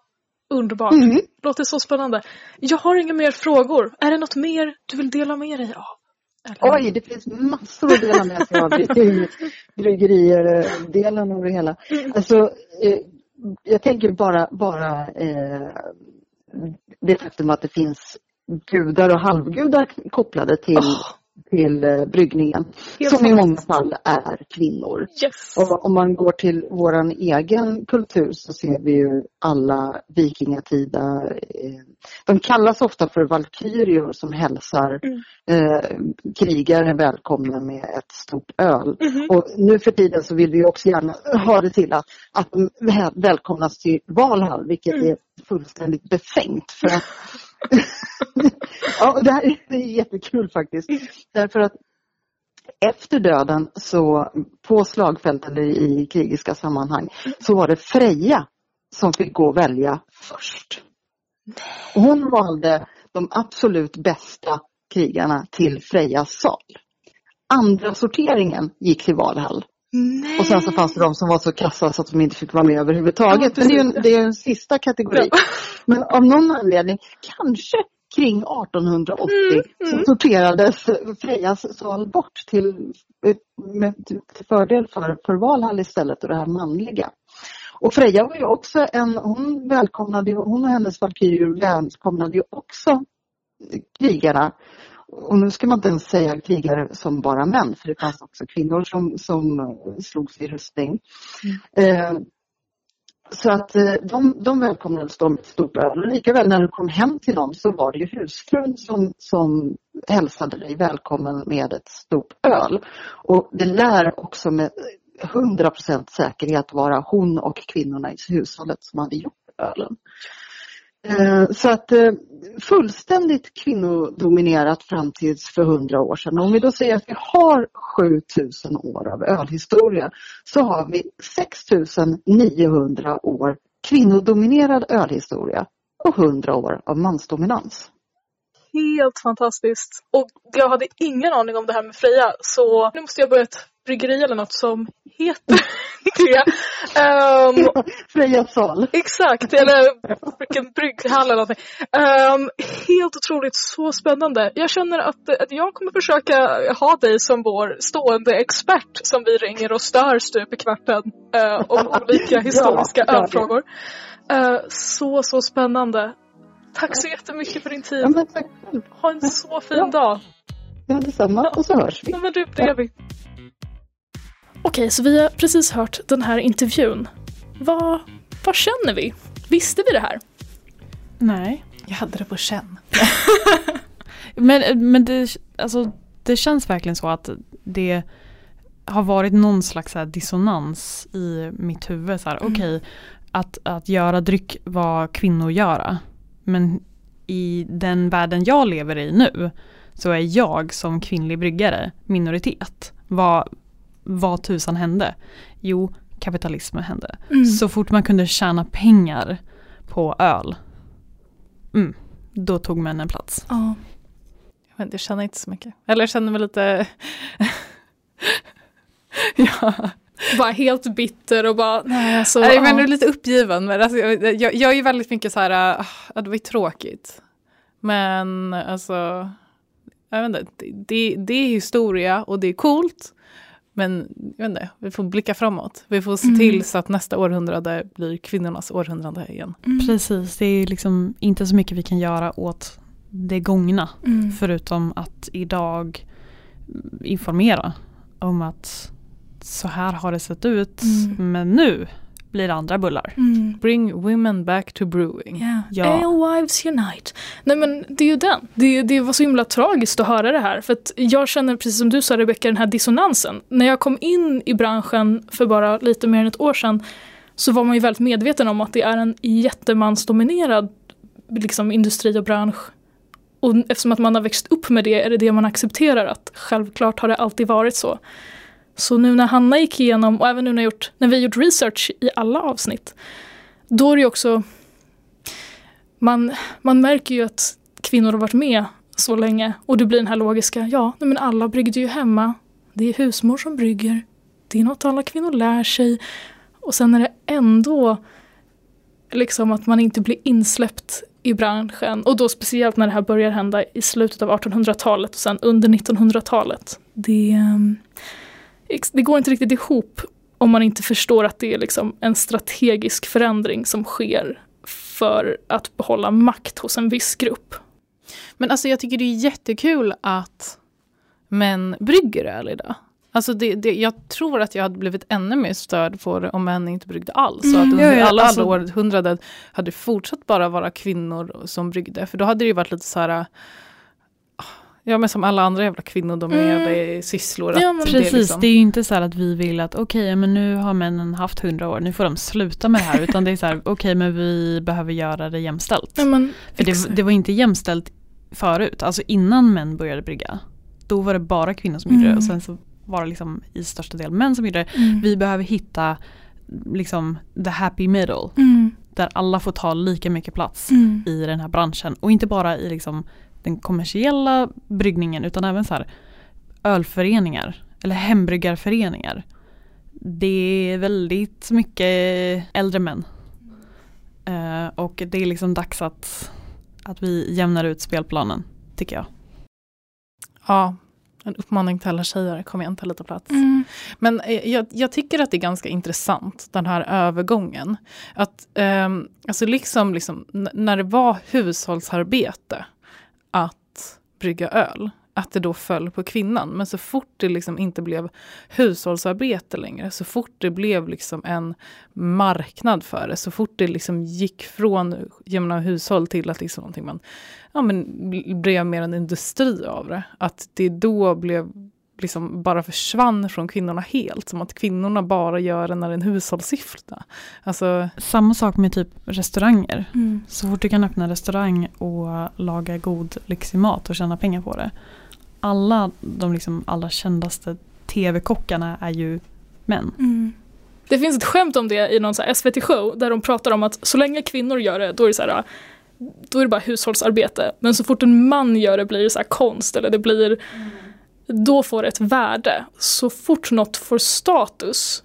underbart. Mm. Låter så spännande. Jag har inga mer frågor. Är det något mer du vill dela med dig av? Oj, det finns massor att dela med sig av i bryggerier-delen av det hela. Alltså, eh, jag tänker bara, bara eh, det faktum att det finns gudar och halvgudar kopplade till, Åh. Till eh, bryggningen. Helt som i många fall är kvinnor. Yes. Och om man går till våran egen kultur så ser vi ju alla vikingatida, eh, de kallas ofta för valkyrior som hälsar Mm. eh, krigare välkomna med ett stort öl. Mhm. Och nu för tiden så vill vi också gärna ha det till att, att de välkomnas till Valhall, vilket Mm. är fullständigt befängt. För att, ja, det här är, det är jättekul faktiskt. Därför att efter döden så på slagfält eller i krigiska sammanhang så var det Freja som fick gå och välja först. Hon valde de absolut bästa krigarna till Frejas sal. Andra sorteringen gick till Valhall. Nej. Och sen så fanns det de som var så kassa så att de inte fick vara med överhuvudtaget. Ja, Men det är ju en, det är en sista kategori. Men av någon anledning, kanske kring 1880, Mm, så mm. sorterades Frejas sal bort till, med, till fördel för, för Valhall istället och det här manliga. Och Freja var ju också en, hon välkomnade hon och hennes valkyrior välkomnade ju också krigarna. Och nu ska man inte ens säga krigare som bara män, för det fanns också kvinnor som, som eh, slogs i rustning. Eh, så att eh, de, de välkomnades de med stort öl. Likaväl när du kom hem till dem så var det ju husfrun som, som hälsade dig välkommen med ett stort öl. Och det lär också med 100% säkerhet vara hon och kvinnorna i hushållet som hade gjort ölen. Eh, så att eh, fullständigt kvinnodominerat fram tills för hundra år sedan. Om vi då säger att vi har 7000 år av ölhistoria så har vi 6900 år kvinnodominerad ölhistoria och 100 år av mansdominans. Helt fantastiskt. Och jag hade ingen aning om det här med Freja så nu måste jag börja bryggeri eller något som heter det. Ehm, Freja sal. exakt, eller vilken brygghall eller någonting. Ehm, helt otroligt, så spännande. Jag känner att, att jag kommer försöka ha dig som vår stående expert som vi ringer och stör stup i kvarten uh, om olika historiska Ja, ölfrågor. Eh, så, så spännande. Tack så jättemycket för din tid. Ja. Ha en så fin Ja. dag. Ja, detsamma. Och så hörs vi. Ja, men du, det gör vi. Okej, så vi har precis hört den här intervjun. Vad, vad känner vi? Visste vi det här? Nej. Jag hade det på känn. Men, men det, alltså, det känns verkligen så att det har varit någon slags så här dissonans i mitt huvud. Så här, Mm. Okej, att, att göra dryck vad kvinnor göra. Men i den världen jag lever i nu så är jag som kvinnlig bryggare minoritet. Vad, vad tusan hände? Jo, kapitalismen hände. Så fort man kunde tjäna pengar på öl, mm, då tog männen plats. Ja. Jag, inte, jag känner inte så mycket. Eller jag känner mig lite... ja. Bara helt bitter och bara, nej alltså. Nej, men ja. lite uppgiven. Men alltså, jag, jag, jag är ju väldigt mycket så här, ah, det var ju tråkigt. Men alltså, jag vet inte, det, det, det är historia och det är coolt. Men jag vet inte, vi får blicka framåt. Vi får se Mm. till så att nästa århundrade blir kvinnornas århundrade igen. Mm. Precis, det är liksom inte så mycket vi kan göra åt det gångna. Mm. Förutom att idag informera om att så här har det sett ut. Mm. Men nu blir det andra bullar. Mm. Bring women back to brewing. Yeah. Ja. Alewives Unite. Nej men det är ju den. Det, det var så himla tragiskt att höra det här. För att jag känner precis som du sa Rebecka den här dissonansen. När jag kom in i branschen för bara lite mer än ett år sedan så var man ju väldigt medveten om att det är en jättemansdominerad liksom, industri och bransch. Och eftersom att man har växt upp med det är det det man accepterar att självklart har det alltid varit så. Så nu när Hanna gick igenom och även nu när, gjort, när vi gjort research i alla avsnitt då är det ju också man, man märker ju att kvinnor har varit med så länge och det blir den här logiska, ja, men alla bryggde ju hemma. Det är husmor som brygger. Det är något alla kvinnor lär sig. Och sen är det ändå liksom att man inte blir insläppt i branschen och då speciellt när det här börjar hända i slutet av 1800-talet och sen under 1900-talet. Det, ehm, det går inte riktigt ihop om man inte förstår att det är liksom en strategisk förändring som sker för att behålla makt hos en viss grupp. Men alltså jag tycker det är jättekul att män brygger öl idag. Alltså det, det, jag tror att jag hade blivit ännu mer störd på det om män inte bryggde alls. Mm. Så att under ja, ja, alla alltså, århundraden hade fortsatt bara vara kvinnor som bryggde. För då hade det ju varit lite så här Ja men som alla andra jävla kvinnodominerade mm. sysslor. Ja, men det precis, liksom... det är ju inte så att vi vill att okej okay, men nu har männen haft hundra år, nu får de sluta med det här. utan det är så här, okej okay, men vi behöver göra det jämställt. Ja, men, För det, det, var inte jämställt förut, alltså innan män började brygga. Då var det bara kvinnor som mm. gjorde det och sen så var det liksom i största del män som gjorde det. Mm. Vi behöver hitta liksom the happy middle. Mm. Där alla får ta lika mycket plats Mm. i den här branschen. Och inte bara i liksom den kommersiella bryggningen utan även så här ölföreningar eller hembryggarföreningar. Det är väldigt mycket äldre män. Eh, och det är liksom dags att, att vi jämnar ut spelplanen, tycker jag. Ja, en uppmaning till alla tjejer, kom igen ta lite plats. Mm. Men eh, jag, jag, tycker att det är ganska intressant den här övergången. Att, um, alltså liksom, liksom, när det var hushållsarbete att brygga öl, att det då föll på kvinnan. Men så fort det liksom inte blev hushållsarbete längre, så fort det blev liksom en marknad för det, så fort det liksom gick från jämna hushåll till att liksom någonting man, ja men blev mer en industri av det, att det då blev liksom bara försvann från kvinnorna helt. Som att kvinnorna bara gör det när det är en hushållssyfte. Alltså... Samma sak med typ restauranger. Mm. Så fort du kan öppna en restaurang och laga god lyxig mat och tjäna pengar på det. Alla de liksom allra kändaste tv-kockarna är ju män. Mm. Det finns ett skämt om det i någon SVT-show där de pratar om att så länge kvinnor gör det, då är det så här då är det bara hushållsarbete. Men så fort en man gör det blir det så konst eller det blir mm då får ett värde. Så fort något får status,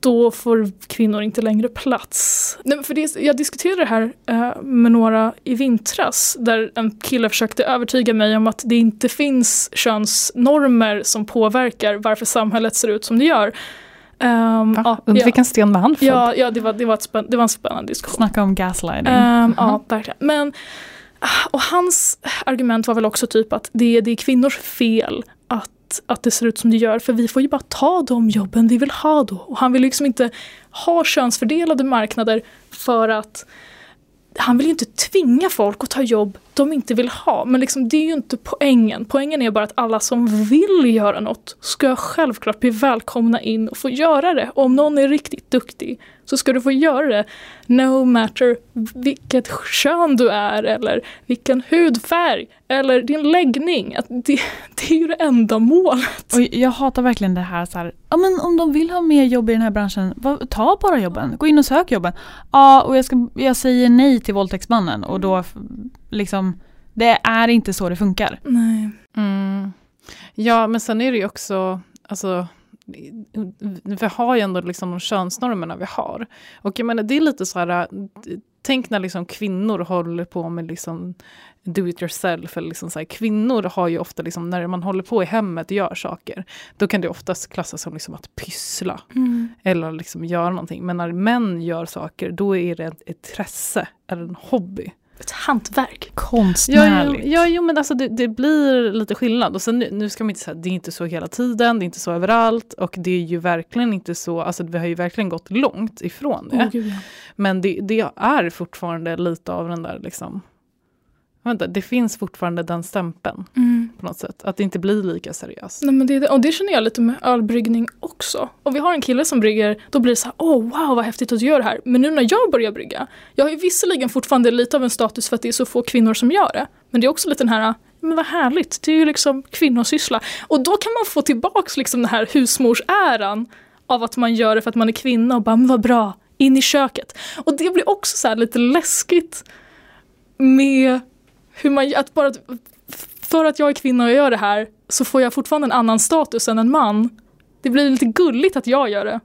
då får kvinnor inte längre plats. Nej, för det, jag diskuterade det här eh, med några i vintras där en kille försökte övertyga mig om att det inte finns könsnormer som påverkar varför samhället ser ut som det gör. Um, ja, Under ja. vilken sten var han född? Ja, ja det, var, det, var spänn, det var en spännande diskussion. Snacka om gaslighting. Um, mm -hmm. Ja, verkligen. Men, och hans argument var väl också typ att det, det är kvinnors fel att, att det ser ut som det gör för vi får ju bara ta de jobben vi vill ha då. Och han vill liksom inte ha könsfördelade marknader för att han vill ju inte tvinga folk att ta jobb de inte vill ha. Men liksom, det är ju inte poängen. Poängen är bara att alla som vill göra något ska självklart bli välkomna in och få göra det. Och om någon är riktigt duktig så ska du få göra det no matter vilket kön du är eller vilken hudfärg eller din läggning. Att det, det är ju det enda målet. Och jag hatar verkligen det här, så här, ja men om de vill ha mer jobb i den här branschen, ta bara jobben, gå in och sök jobben. Ja och jag, ska, jag säger nej till våldtäktsmannen och då liksom, det är inte så det funkar. Nej. Mm. Ja men sen är det ju också, alltså vi har ju ändå liksom de könsnormerna vi har. Och jag menar, det är lite så här, tänk när liksom kvinnor håller på med liksom do it yourself. Eller liksom så här, kvinnor har ju ofta, liksom, när man håller på i hemmet och gör saker, då kan det oftast klassas som liksom att pyssla. Mm. Eller liksom göra någonting. Men när män gör saker, då är det ett intresse, eller en hobby ett hantverk. Konstnärligt. Ja, ja, jo, men alltså det, det, blir lite skillnad. Och sen, nu ska man inte säga det är inte så hela tiden, det är inte så överallt. Och det är ju verkligen inte så, alltså vi har ju verkligen gått långt ifrån det. Oh. Men det, det, är fortfarande lite av den där liksom, vänta, det finns fortfarande den stämpeln. Mm. På något sätt, att det inte blir lika seriöst. Nej, men det, och det känner jag lite med ölbryggning också. Om vi har en kille som brygger, då blir det så här, oh, wow vad häftigt att du gör det här. Men nu när jag börjar brygga, jag har ju visserligen fortfarande lite av en status för att det är så få kvinnor som gör det. Men det är också lite den här, men vad härligt, det är ju liksom kvinnosyssla. Och då kan man få tillbaks liksom den här husmorsäran av att man gör det för att man är kvinna och bara, men vad bra, in i köket. Och det blir också så lite läskigt med hur man, att bara, för att jag är kvinna och jag gör det här så får jag fortfarande en annan status än en man. Det blir lite gulligt att jag gör det.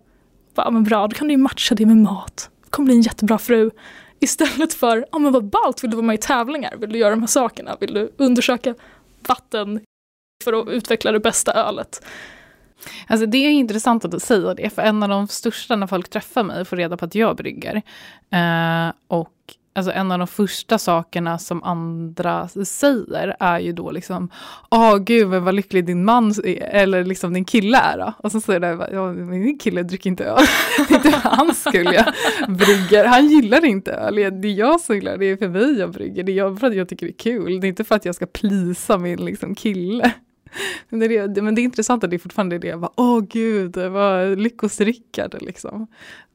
Bara, men bra, då kan du ju matcha det med mat. Du kommer bli en jättebra fru. Istället för, ja men vad ballt, vill du vara med i tävlingar? Vill du göra de här sakerna? Vill du undersöka vatten för att utveckla det bästa ölet? Alltså det är intressant att du säger det, för en av de största när folk träffar mig får reda på att jag brygger. Eh, och alltså en av de första sakerna som andra säger är ju då liksom, åh gud vad lycklig din man är, eller liksom din kille är då. Och så säger det, ja, min kille dricker inte öl. det är inte hans skull jag brygger. Han gillar inte öl, det är jag som gillar det, är för mig jag brygger. Det är för att jag tycker det är kul, det är inte för att jag ska plisa min liksom, kille. Men det, är, men det är intressant att det är fortfarande det, bara, åh gud, vad lyckosrickad liksom.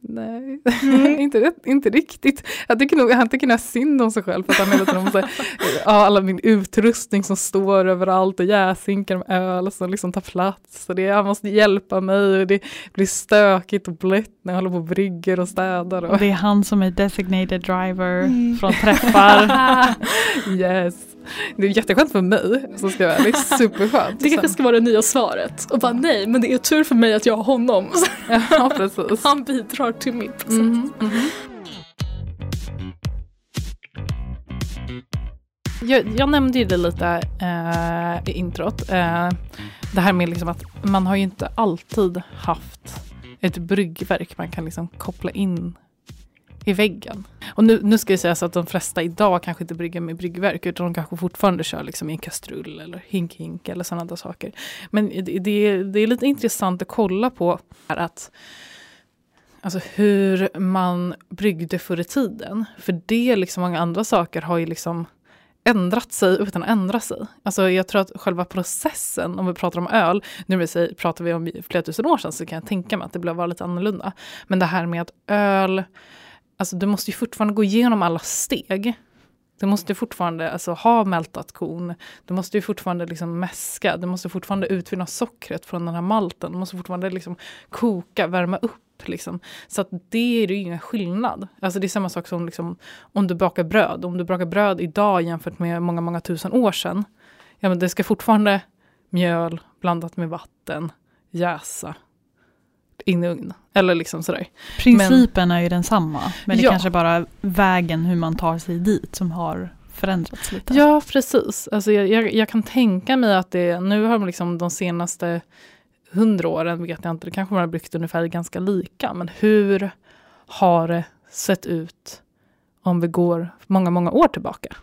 Nej, mm. inte, inte riktigt. Jag tycker nog han tycker synd om sig själv för att han hela tiden måste, ja, all min utrustning som står överallt och jäsinkar med öl som liksom tar plats. Och det, han måste hjälpa mig och det blir stökigt och blött när jag håller på och brygger och städar. Och. och det är han som är designated driver mm. från träffar. yes. Det är jätteskönt för mig som ska vara Det är superskönt. Det kanske ska vara det nya svaret. Och bara nej, men det är tur för mig att jag har honom. Ja, precis. Han bidrar till min process. Mm -hmm. Jag, jag, nämnde ju det lite eh, i introt. Eh, det här med liksom att man har ju inte alltid haft ett bryggverk man kan liksom koppla in i väggen. Och nu, nu ska jag säga så att de flesta idag kanske inte brygger med bryggverk utan de kanske fortfarande kör liksom i en kastrull eller hink-hink eller sådana där saker. Men det, det, det är lite intressant att kolla på att Alltså hur man bryggde förr i tiden. För det, liksom många andra saker, har ju liksom ändrat sig utan att ändra sig. Alltså jag tror att själva processen, om vi pratar om öl, nu vill säga, pratar vi om flera tusen år sedan så kan jag tänka mig att det blev vara lite annorlunda. Men det här med att öl, alltså du måste ju fortfarande gå igenom alla steg. Du måste fortfarande alltså, ha mältat korn. Du måste ju fortfarande liksom mäska. Du måste fortfarande utvinna sockret från den här malten. Du måste fortfarande liksom koka, värma upp. Liksom. Så att det är ju ingen skillnad. Alltså det är samma sak som liksom, om du bakar bröd. Om du bakar bröd idag jämfört med många, många tusen år sedan. Ja, men det ska fortfarande mjöl blandat med vatten jäsa in i ugnen. Eller liksom sådär. Principen men, är ju densamma, men det ja. kanske bara vägen hur man tar sig dit som har förändrats lite. Ja, precis. Alltså jag, jag, jag kan tänka mig att det, nu har de liksom de senaste hundra åren, vet jag inte, det kanske man har byggt ungefär ganska lika, men hur har det sett ut om vi går många, många år tillbaka?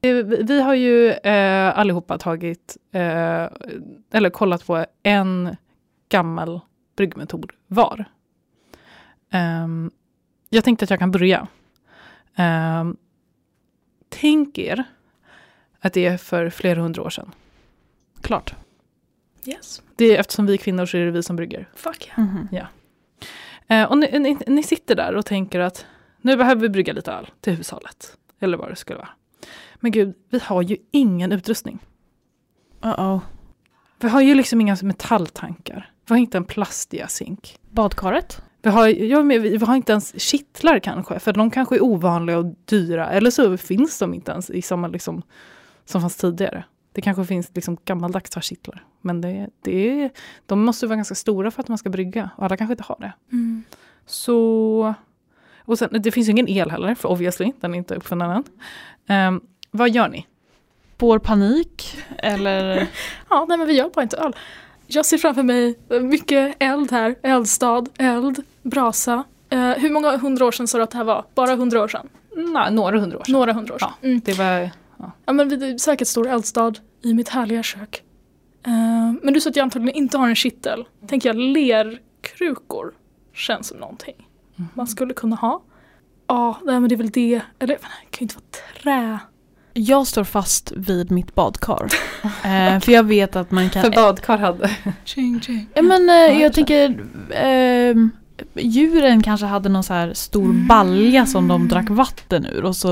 Vi, vi har ju eh, allihopa tagit, eh, eller kollat på en gammal bryggmetod var. Um, jag tänkte att jag kan börja. Um, tänk er att det är för flera hundra år sedan. Klart. Yes. Det är, eftersom vi är kvinnor så är det vi som brygger. Fuck yeah. Mm -hmm. ja. Uh, och ni, ni, ni, sitter där och tänker att nu behöver vi brygga lite öl till hushållet. Eller vad det skulle vara. Men gud, vi har ju ingen utrustning. Uh -oh. Vi har ju liksom inga metalltankar. Vi har inte en plastjäsink. Badkaret? Vi har, ja, vi har inte ens kittlar kanske, för de kanske är ovanliga och dyra. Eller så finns de inte ens i samma liksom, som fanns tidigare. Det kanske finns liksom gammaldags kittlar. Men det, det, de måste vara ganska stora för att man ska brygga. Och alla kanske inte har det. Mm. Så... Och sen, det finns ju ingen el heller, för obviously, den är inte uppfunnen än. Um, vad gör ni? Spår panik? Eller? ja, nej men vi gör bara inte öl. Jag ser framför mig mycket eld här, eldstad, eld, brasa. Uh, hur många hundra år sedan sa du att det här var? Bara hundra år sedan? Nej, några hundra år sedan. Några hundra år sedan. Ja, mm. det var, ja. ja men är säkert stor eldstad i mitt härliga kök. Uh, men du sa att jag antagligen inte har en kittel. Tänker jag lerkrukor känns som någonting mm. man skulle kunna ha. Ja, nej, men det är väl det. Eller det kan ju inte vara trä. Jag står fast vid mitt badkar. eh, för jag vet att man kan... För badkar hade? Ching, ching. Ja, men eh, jag tänker... Eh, djuren kanske hade någon så här stor mm. balja som de drack vatten ur. Och så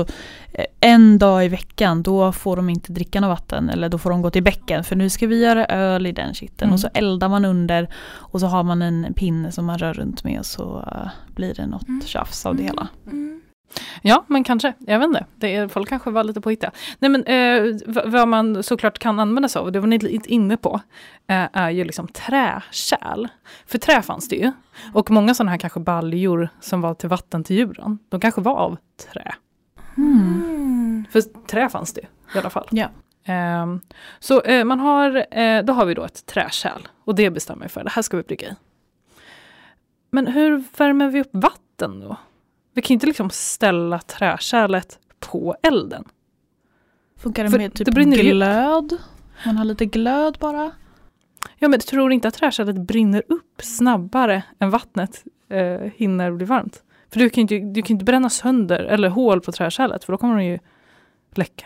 eh, en dag i veckan då får de inte dricka något vatten. Eller då får de gå till bäcken. För nu ska vi göra öl i den kitteln. Mm. Och så eldar man under. Och så har man en pinne som man rör runt med. Och så uh, blir det något mm. tjafs av det hela. Mm. Ja, men kanske. Jag vet inte. Det är, folk kanske var lite påhittiga. Nej, men eh, vad man såklart kan använda sig av, det var ni lite inne på, eh, är ju liksom träkärl. För trä fanns det ju. Och många sådana här kanske baljor som var till vatten till djuren, de kanske var av trä. För trä fanns det i alla fall. Ja. Ehm, så eh, man har, eh, då har vi då ett träkärl och det bestämmer vi för, det här ska vi brygga i. Men hur värmer vi upp vatten då? Vi kan inte liksom ställa träkärlet på elden. Funkar det För med typ det glöd? Man har lite glöd bara. Ja, men du tror inte att träkärlet brinner upp snabbare än vattnet eh, hinner bli varmt? För du kan ju inte, du kan inte bränna sönder eller hål på träkärlet för då kommer de ju läcka.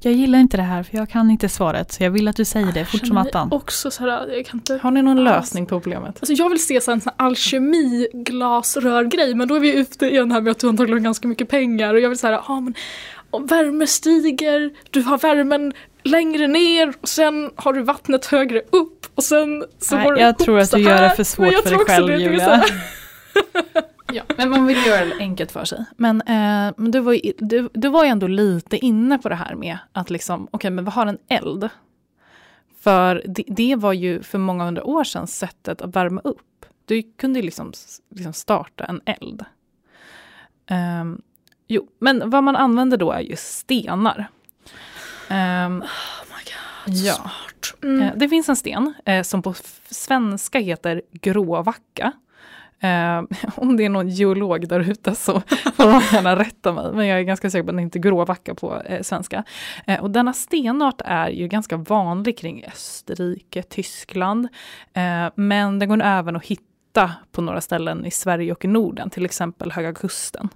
Jag gillar inte det här för jag kan inte svaret så jag vill att du säger det fort som attan. Också så här, jag kan inte... Har ni någon Alltså- lösning på problemet? Alltså jag vill se så här en sån här alkemiglasrörgrej men då är vi ute igen här med att du antagligen har ganska mycket pengar och jag vill säga, ja men om värme stiger, du har värmen längre ner och sen har du vattnet högre upp och sen så Nej, går det jag tror att du gör det för svårt för dig själv det, Julia. Ja, men man vill göra det enkelt för sig. Men, eh, men du, var ju, du, du var ju ändå lite inne på det här med att liksom, okej men vi har en eld. För det, det var ju för många hundra år sedan sättet att värma upp. Du kunde ju liksom, liksom starta en eld. Ehm, jo, men vad man använder då är ju stenar. Ehm, ja. Mm. Eh, Det finns en sten eh, som på svenska heter gråvacka. Eh, om det är någon geolog där ute så får de gärna rätta mig, men jag är ganska säker på att den inte gråvacka på eh, svenska. Eh, och denna stenart är ju ganska vanlig kring Österrike, Tyskland, eh, men den går även att hitta på några ställen i Sverige och i Norden, till exempel Höga Kusten.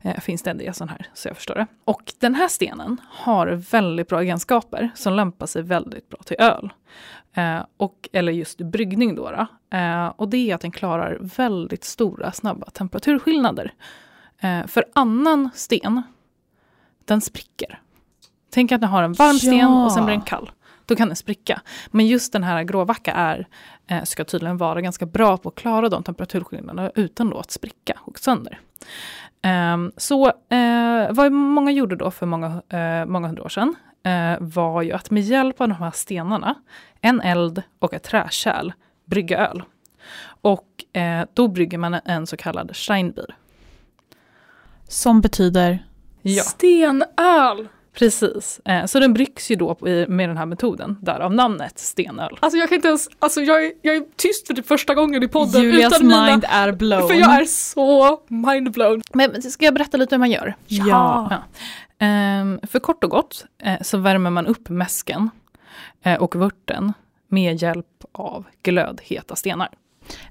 Eh, finns det en del sån här, så jag förstår det. Och den här stenen har väldigt bra egenskaper som lämpar sig väldigt bra till öl. Eh, och, eller just bryggning då. då. Eh, och det är att den klarar väldigt stora snabba temperaturskillnader. Eh, för annan sten, den spricker. Tänk att den har en varm sten Ja. och sen blir den kall. Då kan den spricka. Men just den här gråvacka är, eh, ska tydligen vara ganska bra på att klara de temperaturskillnaderna utan då att spricka och sönder. Ehm, så eh, vad många gjorde då för många, eh, många hundra år sedan eh, var ju att med hjälp av de här stenarna, en eld och ett träkärl, brygga öl. Och eh, då brygger man en så kallad Steinbier. Som betyder Ja, Stenöl! Precis. Eh, så den bryggs ju då med den här metoden, därav namnet stenöl. Alltså jag kan inte ens, alltså jag är, jag är tyst för typ första gången i podden Julias utan mina, mind är blown. för jag är så mindblown. Men ska jag berätta lite hur man gör? Ja. Ja. Ehm, för kort och gott eh, så värmer man upp mäsken eh, och vörten med hjälp av glödheta stenar.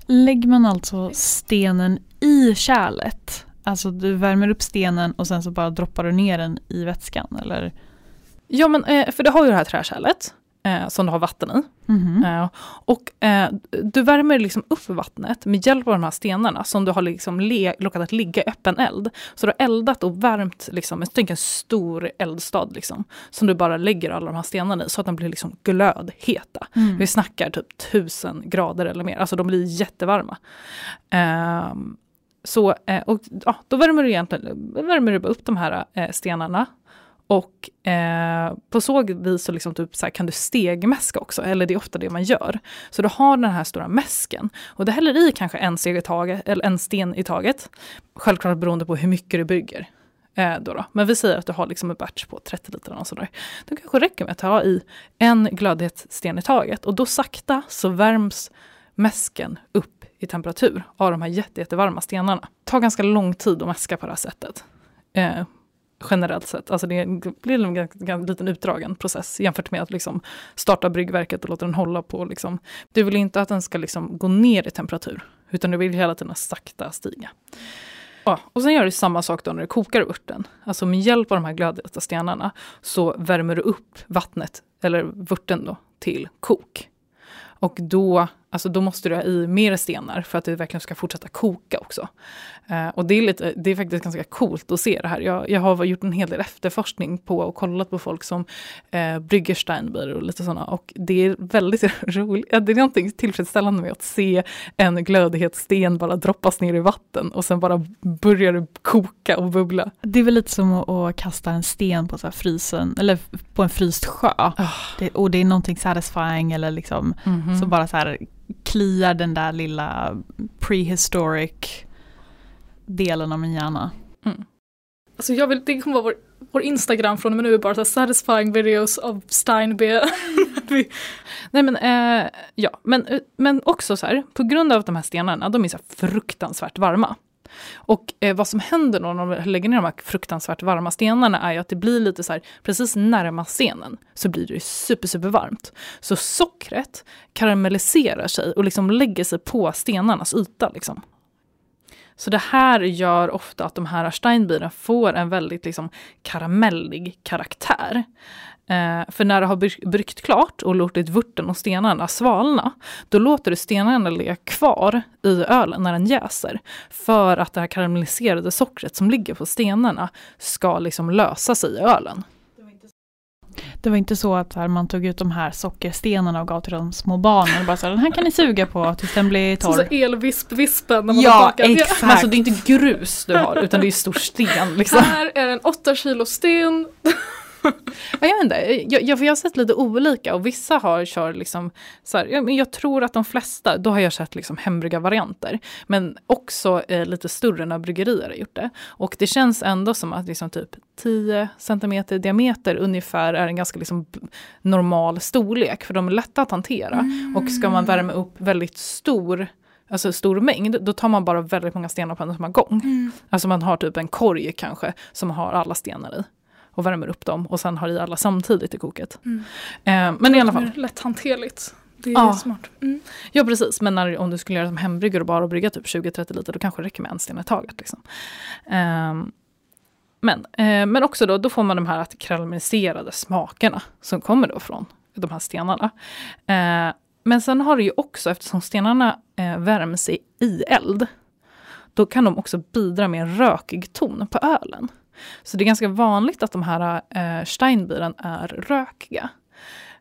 Lägger man alltså stenen i kärlet? Alltså du värmer upp stenen och sen så bara droppar du ner den i vätskan eller? Ja, men eh, för du har ju det här träkärlet eh, som du har vatten i. Eh, och du värmer liksom upp vattnet med hjälp av de här stenarna som du har liksom le- låtit att ligga i öppen eld. Så du har eldat och värmt, liksom, tänk en stor eldstad liksom, som du bara lägger alla de här stenarna i så att de blir liksom glödheta. Mm. Vi snackar typ tusen grader eller mer, alltså de blir jättevarma. Ehm, så, eh, och, ja, då värmer du egentligen värmer du bara upp de här eh, stenarna. Och eh, på så vis så, liksom typ så här, kan du stegmäska också, eller det är ofta det man gör. Så du har den här stora mäsken och du häller i kanske en, steg i taget, eller en sten i taget. Självklart beroende på hur mycket du bygger. Eh, då då. Men vi säger att du har liksom en batch på 30 liter eller sådär. Då kanske räcker med att ta i en glödhet sten i taget och då sakta så värms mäsken upp i temperatur av de här jätte, jättevarma stenarna. Det tar ganska lång tid att mäska på det här sättet. Eh, generellt sett. Alltså det blir en ganska, liten utdragen process jämfört med att liksom starta bryggverket och låta den hålla på. Liksom. Du vill inte att den ska liksom gå ner i temperatur, utan du vill hela tiden sakta stiga. Ja, och sen gör du samma sak då när du kokar vörten. Alltså med hjälp av de här glödheta stenarna så värmer du upp vattnet, eller vörten då, till kok. Och då Alltså då måste du ha i mer stenar för att det verkligen ska fortsätta koka också. Eh, och det är, lite, det är faktiskt ganska coolt att se det här. Jag, jag har gjort en hel del efterforskning på och kollat på folk som eh, brygger Steinbier och lite sådana. Och det är väldigt roligt. Det är någonting tillfredsställande med att se en glödighetssten bara droppas ner i vatten och sen bara börjar det koka och bubbla. Det är väl lite som att, att kasta en sten på så frysen, eller på en fryst sjö. Oh. Det, och det är någonting satisfying eller liksom Mm -hmm. som bara så här kliar den där lilla prehistoric delen av min hjärna. Mm. Alltså jag vill, det kommer vara vår, vår Instagram från och med nu, bara så satisfying videos of Steinbeer. Nej men, eh, ja, men, men också så här, på grund av att de här stenarna, de är så fruktansvärt varma. Och eh, vad som händer då när de lägger ner de här fruktansvärt varma stenarna är ju att det blir lite så här, precis närmast scenen så blir det super, super varmt. Så sockret karamelliserar sig och liksom lägger sig på stenarnas yta. Liksom. Så det här gör ofta att de här Steinbierna får en väldigt liksom, karamellig karaktär. Eh, för när det har bryggt klart och låtit vörten och stenarna svalna, då låter du stenarna ligga kvar i ölen när den jäser. För att det här karamelliserade sockret som ligger på stenarna ska liksom lösa sig i ölen. Det var inte så att här, man tog ut de här sockerstenarna och gav till de små barnen och bara så den här kan ni suga på tills den blir torr. Så, så elvisp-vispen när man ja, har bakat. exakt. Alltså det är inte grus du har utan det är stor sten. Liksom. Här är en 8 kilo sten. Jag vet inte, jag, jag, jag har sett lite olika och vissa har kör liksom så här, jag, jag tror att de flesta, då har jag sett liksom hembryggarvarianter. Men också eh, lite större när bryggerier har gjort det. Och det känns ändå som att liksom typ 10 cm diameter ungefär är en ganska liksom normal storlek. För de är lätta att hantera. Mm. Och ska man värma upp väldigt stor alltså stor mängd, då tar man bara väldigt många stenar på en samma gång. Mm. Alltså man har typ en korg kanske som har alla stenar i och värmer upp dem och sen har i alla samtidigt i koket. Mm. Eh, men i alla fall. Lätthanterligt. Det är ja. smart. Mm. Ja precis, men när, om du skulle göra som hembryggare och bara brygga typ 20-30 liter då kanske det räcker med en sten i taget. Liksom. Eh, men, eh, men också då, då får man de här karamelliserade smakerna som kommer då från de här stenarna. Eh, men sen har det ju också, eftersom stenarna eh, värms i, i eld, då kan de också bidra med en rökig ton på ölen. Så det är ganska vanligt att de här eh, Steinbieren är rökiga.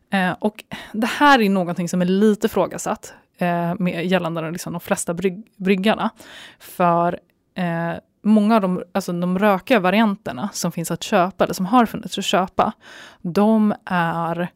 Eh, och det här är någonting som är lite frågasatt eh, med gällande liksom de flesta bryg, bryggarna. För eh, många av de, alltså de rökiga varianterna som finns att köpa, eller som har funnits att köpa, de är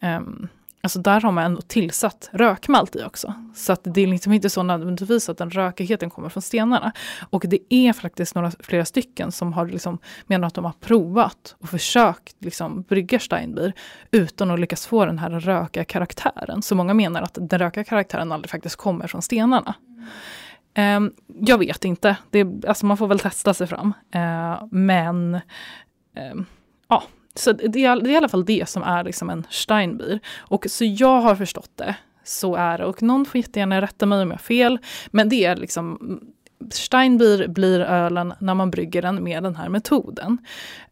ehm, Alltså där har man ändå tillsatt rökmalt i också. Så att det är liksom inte så nödvändigtvis att den rökigheten kommer från stenarna. Och det är faktiskt några, flera stycken som har liksom menar att de har provat och försökt liksom brygga Steinbier utan att lyckas få den här rökiga karaktären. Så många menar att den rökiga karaktären aldrig faktiskt kommer från stenarna. Mm. Um, jag vet inte, det, alltså man får väl testa sig fram. Uh, men um, ja, så det är, det är i alla fall det som är liksom en Steinbier. Och så jag har förstått det, så är det. Och någon får jättegärna rätta mig om jag har fel. Men det är liksom Steinbier blir ölen när man brygger den med den här metoden.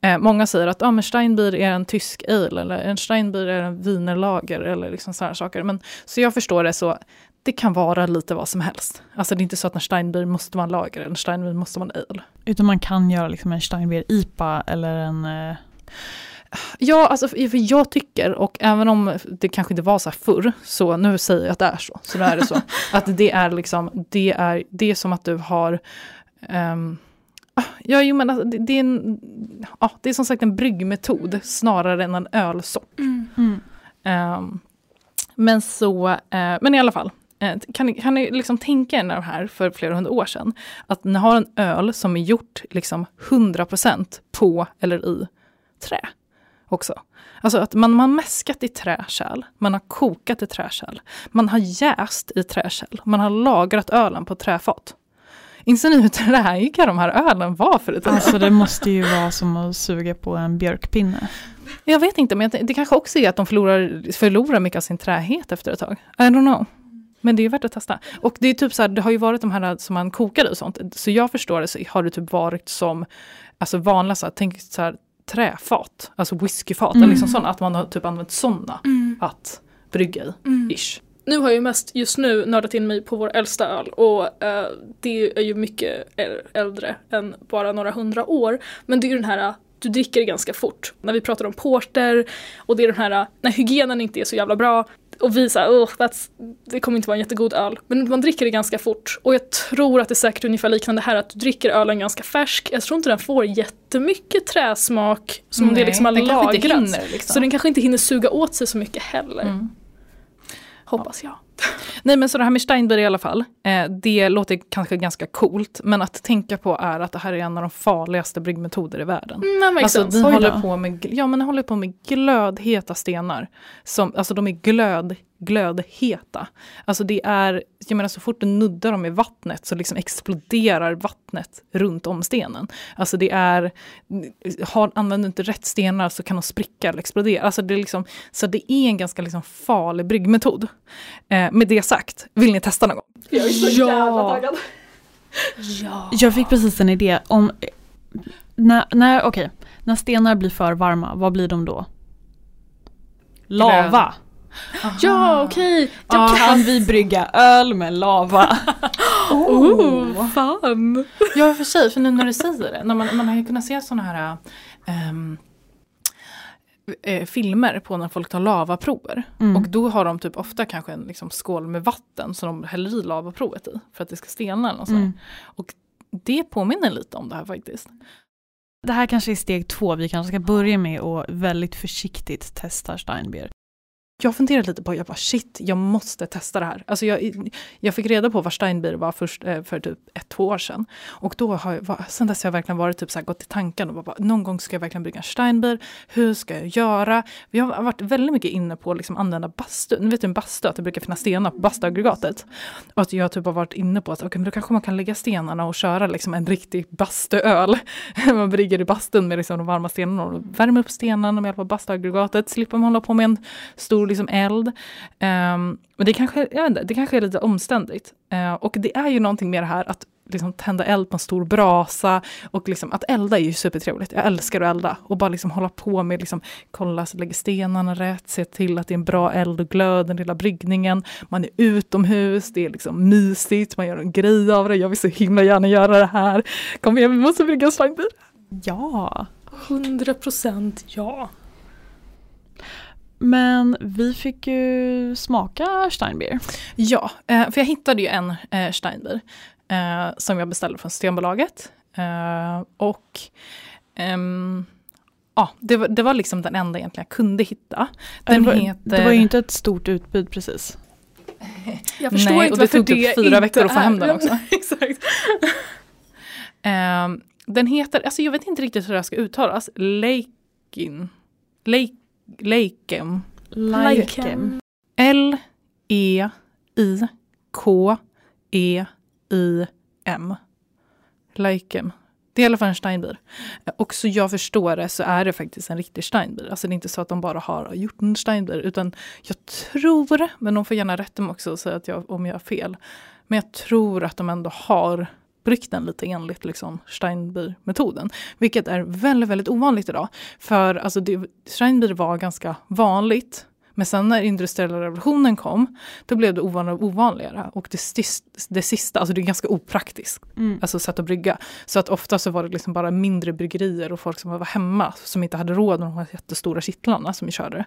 Eh, många säger att ah, men Steinbier är en tysk ale eller en Steinbier är en vinerlager eller liksom sådana saker. Men, så jag förstår det så, det kan vara lite vad som helst. Alltså det är inte så att en Steinbier måste vara en lager, en Steinbier måste vara en ale. Utan man kan göra liksom en Steinbier IPA eller en eh... Ja, alltså, för jag tycker, och även om det kanske inte var så här förr, så nu säger jag att det är så. Så nu är det så. att det är liksom, det är, det är som att du har um, Ja, jo, men alltså, det, det, är en, ja, det är som sagt en bryggmetod snarare än en ölsort. Mm. Mm. Um, men så, uh, men i alla fall. Uh, kan ni, kan ni liksom tänka er det här för flera hundra år sedan? Att ni har en öl som är gjort liksom 100% på eller i trä också. Alltså att man, man har mäskat i träkärl, man har kokat i träkärl, man har jäst i träkärl, man har lagrat ölen på träfat. Inser ni hur träiga de här ölen var för ett Alltså det måste ju vara som att suga på en björkpinne. Jag vet inte, men det kanske också är att de förlorar, förlorar mycket av sin trähet efter ett tag. I don't know. Men det är värt att testa. Och det är typ så här, det har ju varit de här som man kokar och sånt. Så jag förstår det så har det typ varit som, alltså vanliga så här, tänk så här, träfat, alltså whiskyfat, mm. eller liksom såna, att man har typ använt sådana mm. att brygga i. Mm. Ish. nu har jag ju mest just nu nördat in mig på vår äldsta öl och eh, det är ju mycket äl- äldre än bara några hundra år. Men det är ju den här, du dricker det ganska fort. När vi pratar om porter och det är den här, när hygienen inte är så jävla bra och vi säger oh, that's, det kommer inte vara en jättegod öl. Men man dricker det ganska fort och jag tror att det är säkert ungefär liknande här att du dricker ölen ganska färsk. Jag tror inte den får jättemycket träsmak som om det liksom har lagrats. hinner, liksom. Så den kanske inte hinner suga åt sig så mycket heller. Mm. Hoppas jag. Nej men så det här med Steinberg i alla fall, eh, det låter kanske ganska coolt, men att tänka på är att det här är en av de farligaste bryggmetoder i världen. Mm, Alltså den håller, på med, ja, men den håller på med glödheta stenar. Som, alltså de är glöd, glödheta. Alltså det är, jag menar så fort du nuddar dem i vattnet så liksom exploderar vattnet runt om stenen. Alltså det är, har, använder du inte rätt stenar så kan de spricka eller explodera. Alltså det är liksom, så det är en ganska liksom farlig bryggmetod. Eh, med det sagt, vill ni testa någon gång? Jag är så Ja. jävla taggad. Ja. Jag fick precis en idé om, när, när, okej, när stenar blir för varma, vad blir de då? Lava. Ja, okej. Ja, kan vi brygga öl med lava? Oh, fan. Ja, för sig, för nu när du säger det. När man, man har ju kunnat se sådana här ehm, eh, filmer på när folk tar lavaprover. Mm. Och då har de typ ofta kanske en liksom, skål med vatten som de häller i lavaprovet i. För att det ska stelna eller något. Mm. Och det påminner lite om det här faktiskt. Det här kanske är steg två, vi kanske ska börja med att väldigt försiktigt testa Steinbier. Jag funderade lite på, jag bara shit, jag måste testa det här. Alltså jag, jag fick reda på vad Steinbier var först eh, för typ ett, två år sedan. Och då har jag, sen dess har jag verkligen varit typ så här, gått i tanken och bara, någon gång ska jag verkligen bygga en Steinbier. Hur ska jag göra? Vi har varit väldigt mycket inne på att liksom använda bastu. Ni vet ju en bastu, att det brukar finnas stenar på bastuaggregatet. Och att jag typ har varit inne på att okay, men då kanske man kan lägga stenarna och köra liksom en riktig bastuöl. man brygger i bastun med liksom de varma stenarna och värmer upp stenarna med hjälp av bastuaggregatet. Slipper man hålla på med en stor liksom eld. Um, men det kanske, jag vet inte, det kanske är lite omständigt. Uh, och det är ju någonting med det här att liksom tända eld på en stor brasa. Och liksom, att elda är ju supertrevligt. Jag älskar att elda. Och bara liksom hålla på med, liksom, kolla så lägger stenarna rätt, se till att det är en bra eld och glöd, den lilla bryggningen. Man är utomhus, det är liksom mysigt, man gör en grej av det. Jag vill så himla gärna göra det här. Kom igen, vi måste brygga en slangbil! Ja. 100 procent ja. Men vi fick ju smaka Steinbier. Ja, eh, för jag hittade ju en eh, Steinbier eh, som jag beställde från Systembolaget. Eh, och ehm, ja, det var, det var liksom den enda egentligen jag kunde hitta. Den det, var, heter... det var ju inte ett stort utbud precis. Jag förstår Nej, inte och det varför tog typ det fyra inte veckor att få hem den också. Exakt. Ehm, den heter, alltså jag vet inte riktigt hur det här ska uttalas, Leikin. Leik, Leikem. Like. L-E-I-K-E-I-M. Leikem. Det är i alla fall en Steinbier. Och så jag förstår det så är det faktiskt en riktig Steinbier. Alltså det är inte så att de bara har gjort en Steinbier. Utan jag tror, men de får gärna rätta mig också och säga att jag, om jag har fel. Men jag tror att de ändå har bryggt den lite enligt liksom Steinbier-metoden. Vilket är väldigt, väldigt ovanligt idag. För alltså det, Steinbier var ganska vanligt. Men sen när industriella revolutionen kom, då blev det ovanligare och ovanligare. Och det, sis- det sista, alltså det är ganska opraktiskt Mm. alltså sätt att brygga. Så att ofta så var det liksom bara mindre bryggerier och folk som var hemma som inte hade råd med de här jättestora kittlarna som vi körde.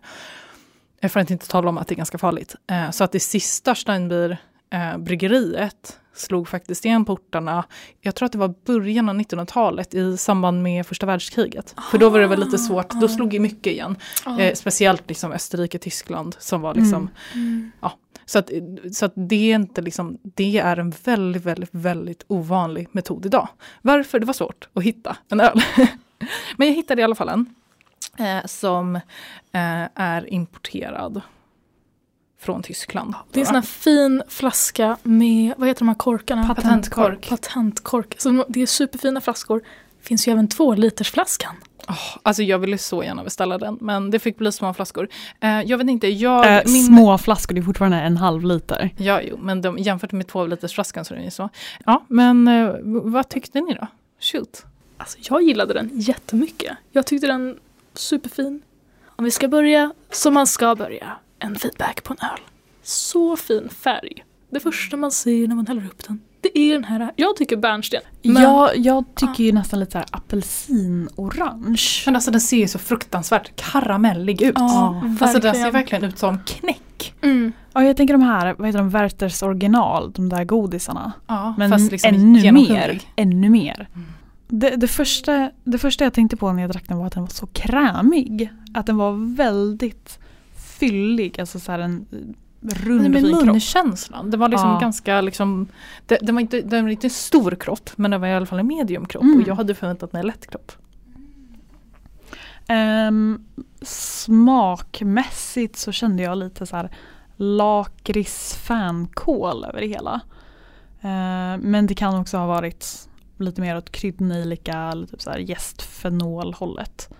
Eh, För att inte tala om att det är ganska farligt. Eh, Så att det sista Steinbier eh, bryggeriet slog faktiskt igen portarna. Jag tror att det var början av 1900-talet i samband med första världskriget. För då var det väl lite svårt, då slog ju mycket igen. Eh, speciellt liksom Österrike, Tyskland som var liksom Mm. så att, så att det är inte liksom, det är en väldigt, väldigt, väldigt ovanlig metod idag. Varför? Det var svårt att hitta en öl. Men jag hittade i alla fall en eh, som eh, är importerad från Tyskland. Det är en sån här fin flaska med, vad heter de här korkarna? Patentkork. Patentkork. Så det är superfina flaskor. Finns ju även två liters flaskan. Åh, alltså jag ville så gärna beställa den, men det fick bli små flaskor. Eh, jag vet inte, jag... Äh, Små flaskor, det är fortfarande en halv liter. Ja, jo, men de, jämfört med två liters flaskan så är den ju så. Ja, men eh, vad tyckte ni då? Shoot. Alltså jag gillade den jättemycket. Jag tyckte den superfin. Om vi ska börja som man ska börja. En feedback på en öl. Så fin färg. Det första man ser när man häller upp den, det är den här. Jag tycker bärnsten. Men, Jag, jag tycker ju nästan lite så här apelsinorange. Men alltså den ser ju så fruktansvärt karamellig ut. Ja, Alltså den ser verkligen. ut som knäck. Mm. Ja, jag tänker de här, vad heter de, Werthers original, de där godisarna. Ja, Men fast liksom ännu mer. Ännu mer. Mm. Det, det, första, det första jag tänkte på när jag drack den var att den var så krämig. Att den var väldigt fyllig, alltså så en rund Nej, men munkänslan, det var liksom Ja. ganska liksom, det, det var inte, det var inte en stor kropp men det var i alla fall en medium kropp Mm. och jag hade förväntat mig en lätt kropp. Ehm, smakmässigt så kände jag lite så här lakrits-fänkål över det hela. Ehm, men det kan också ha varit lite mer åt kryddnejlika eller typ så här.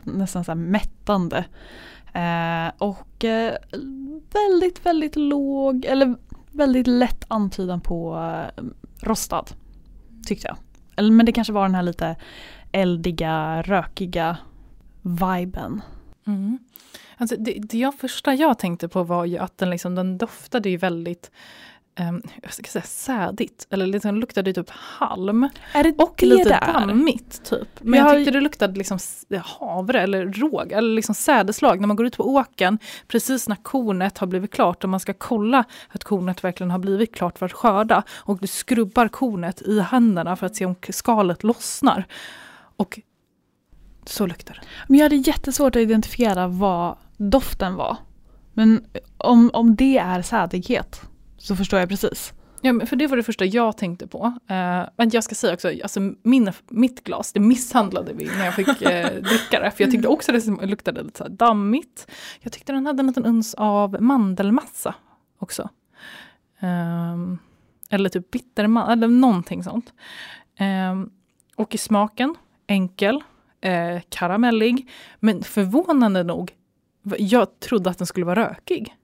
Nästan så här mättande. Eh, och eh, väldigt, väldigt låg eller väldigt lätt antydan på eh, rostad. Tyckte jag. Eller, men det kanske var den här lite eldiga, rökiga viben. Mm. Alltså det, det jag första jag tänkte på var ju att den, liksom, den doftade ju väldigt um, jag ska säga sädigt, eller liksom luktade typ halm. Är det Och det lite det är? dammigt typ. Men Jag jag tyckte det luktade liksom havre eller råg eller liksom sädeslag. När man går ut på åken precis när kornet har blivit klart och man ska kolla att kornet verkligen har blivit klart för att skörda. Och du skrubbar kornet i händerna för att se om skalet lossnar. Och så luktar det. Men jag hade jättesvårt att identifiera vad doften var. Men om, om det är sädighet så förstår jag precis. Ja, för det var det första jag tänkte på. Eh, men jag ska säga också, alltså min, mitt glas, det misshandlade vi när jag fick eh, dricka det. För jag tyckte också det luktade lite så dammigt. Jag tyckte den hade en liten uns av mandelmassa också. Ehm, eller typ bittermassa, eller någonting sånt. Ehm, och i smaken, enkel, eh, karamellig. Men förvånande nog, jag trodde att den skulle vara rökig.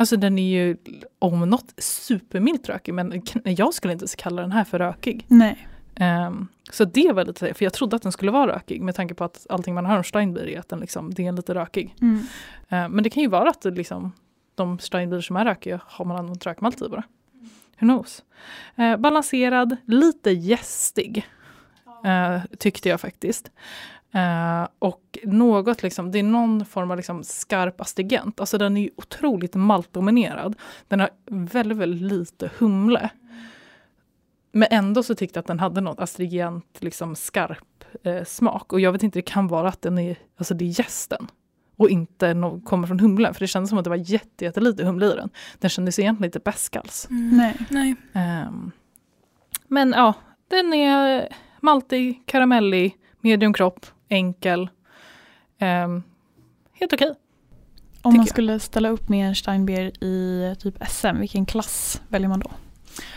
Alltså den är ju om något supermilt rökig men jag skulle inte ens kalla den här för rökig. Nej. Ehm, så det var lite, för jag trodde att den skulle vara rökig med tanke på att allting man hör om Steinbier är att den liksom, det är lite rökig. Mm. Ehm, men det kan ju vara att det liksom, de Steinbier som är rökiga har man använt rökmalt i bara. Who knows? Eh, balanserad, lite gästig. eh, tyckte jag faktiskt. Eh, och något liksom, det är någon form av liksom skarp astringent. Alltså den är ju otroligt maltdominerad. Den har väldigt, väldigt lite humle. Men ändå så tyckte jag att den hade något astringent, liksom skarp eh, smak. Och jag vet inte, det kan vara att den är, alltså det är jästen. Och inte no, kommer från humlen. För det kändes som att det var jätte, jättelite humle i den. Den kändes egentligen lite besk alls. Nej. Nej. Ehm, men ja, den är maltig, karamellig, medium kropp, enkel. Ehm, helt okej. Om Tycker man jag. skulle ställa upp med en Steinbier i typ SM, vilken klass väljer man då?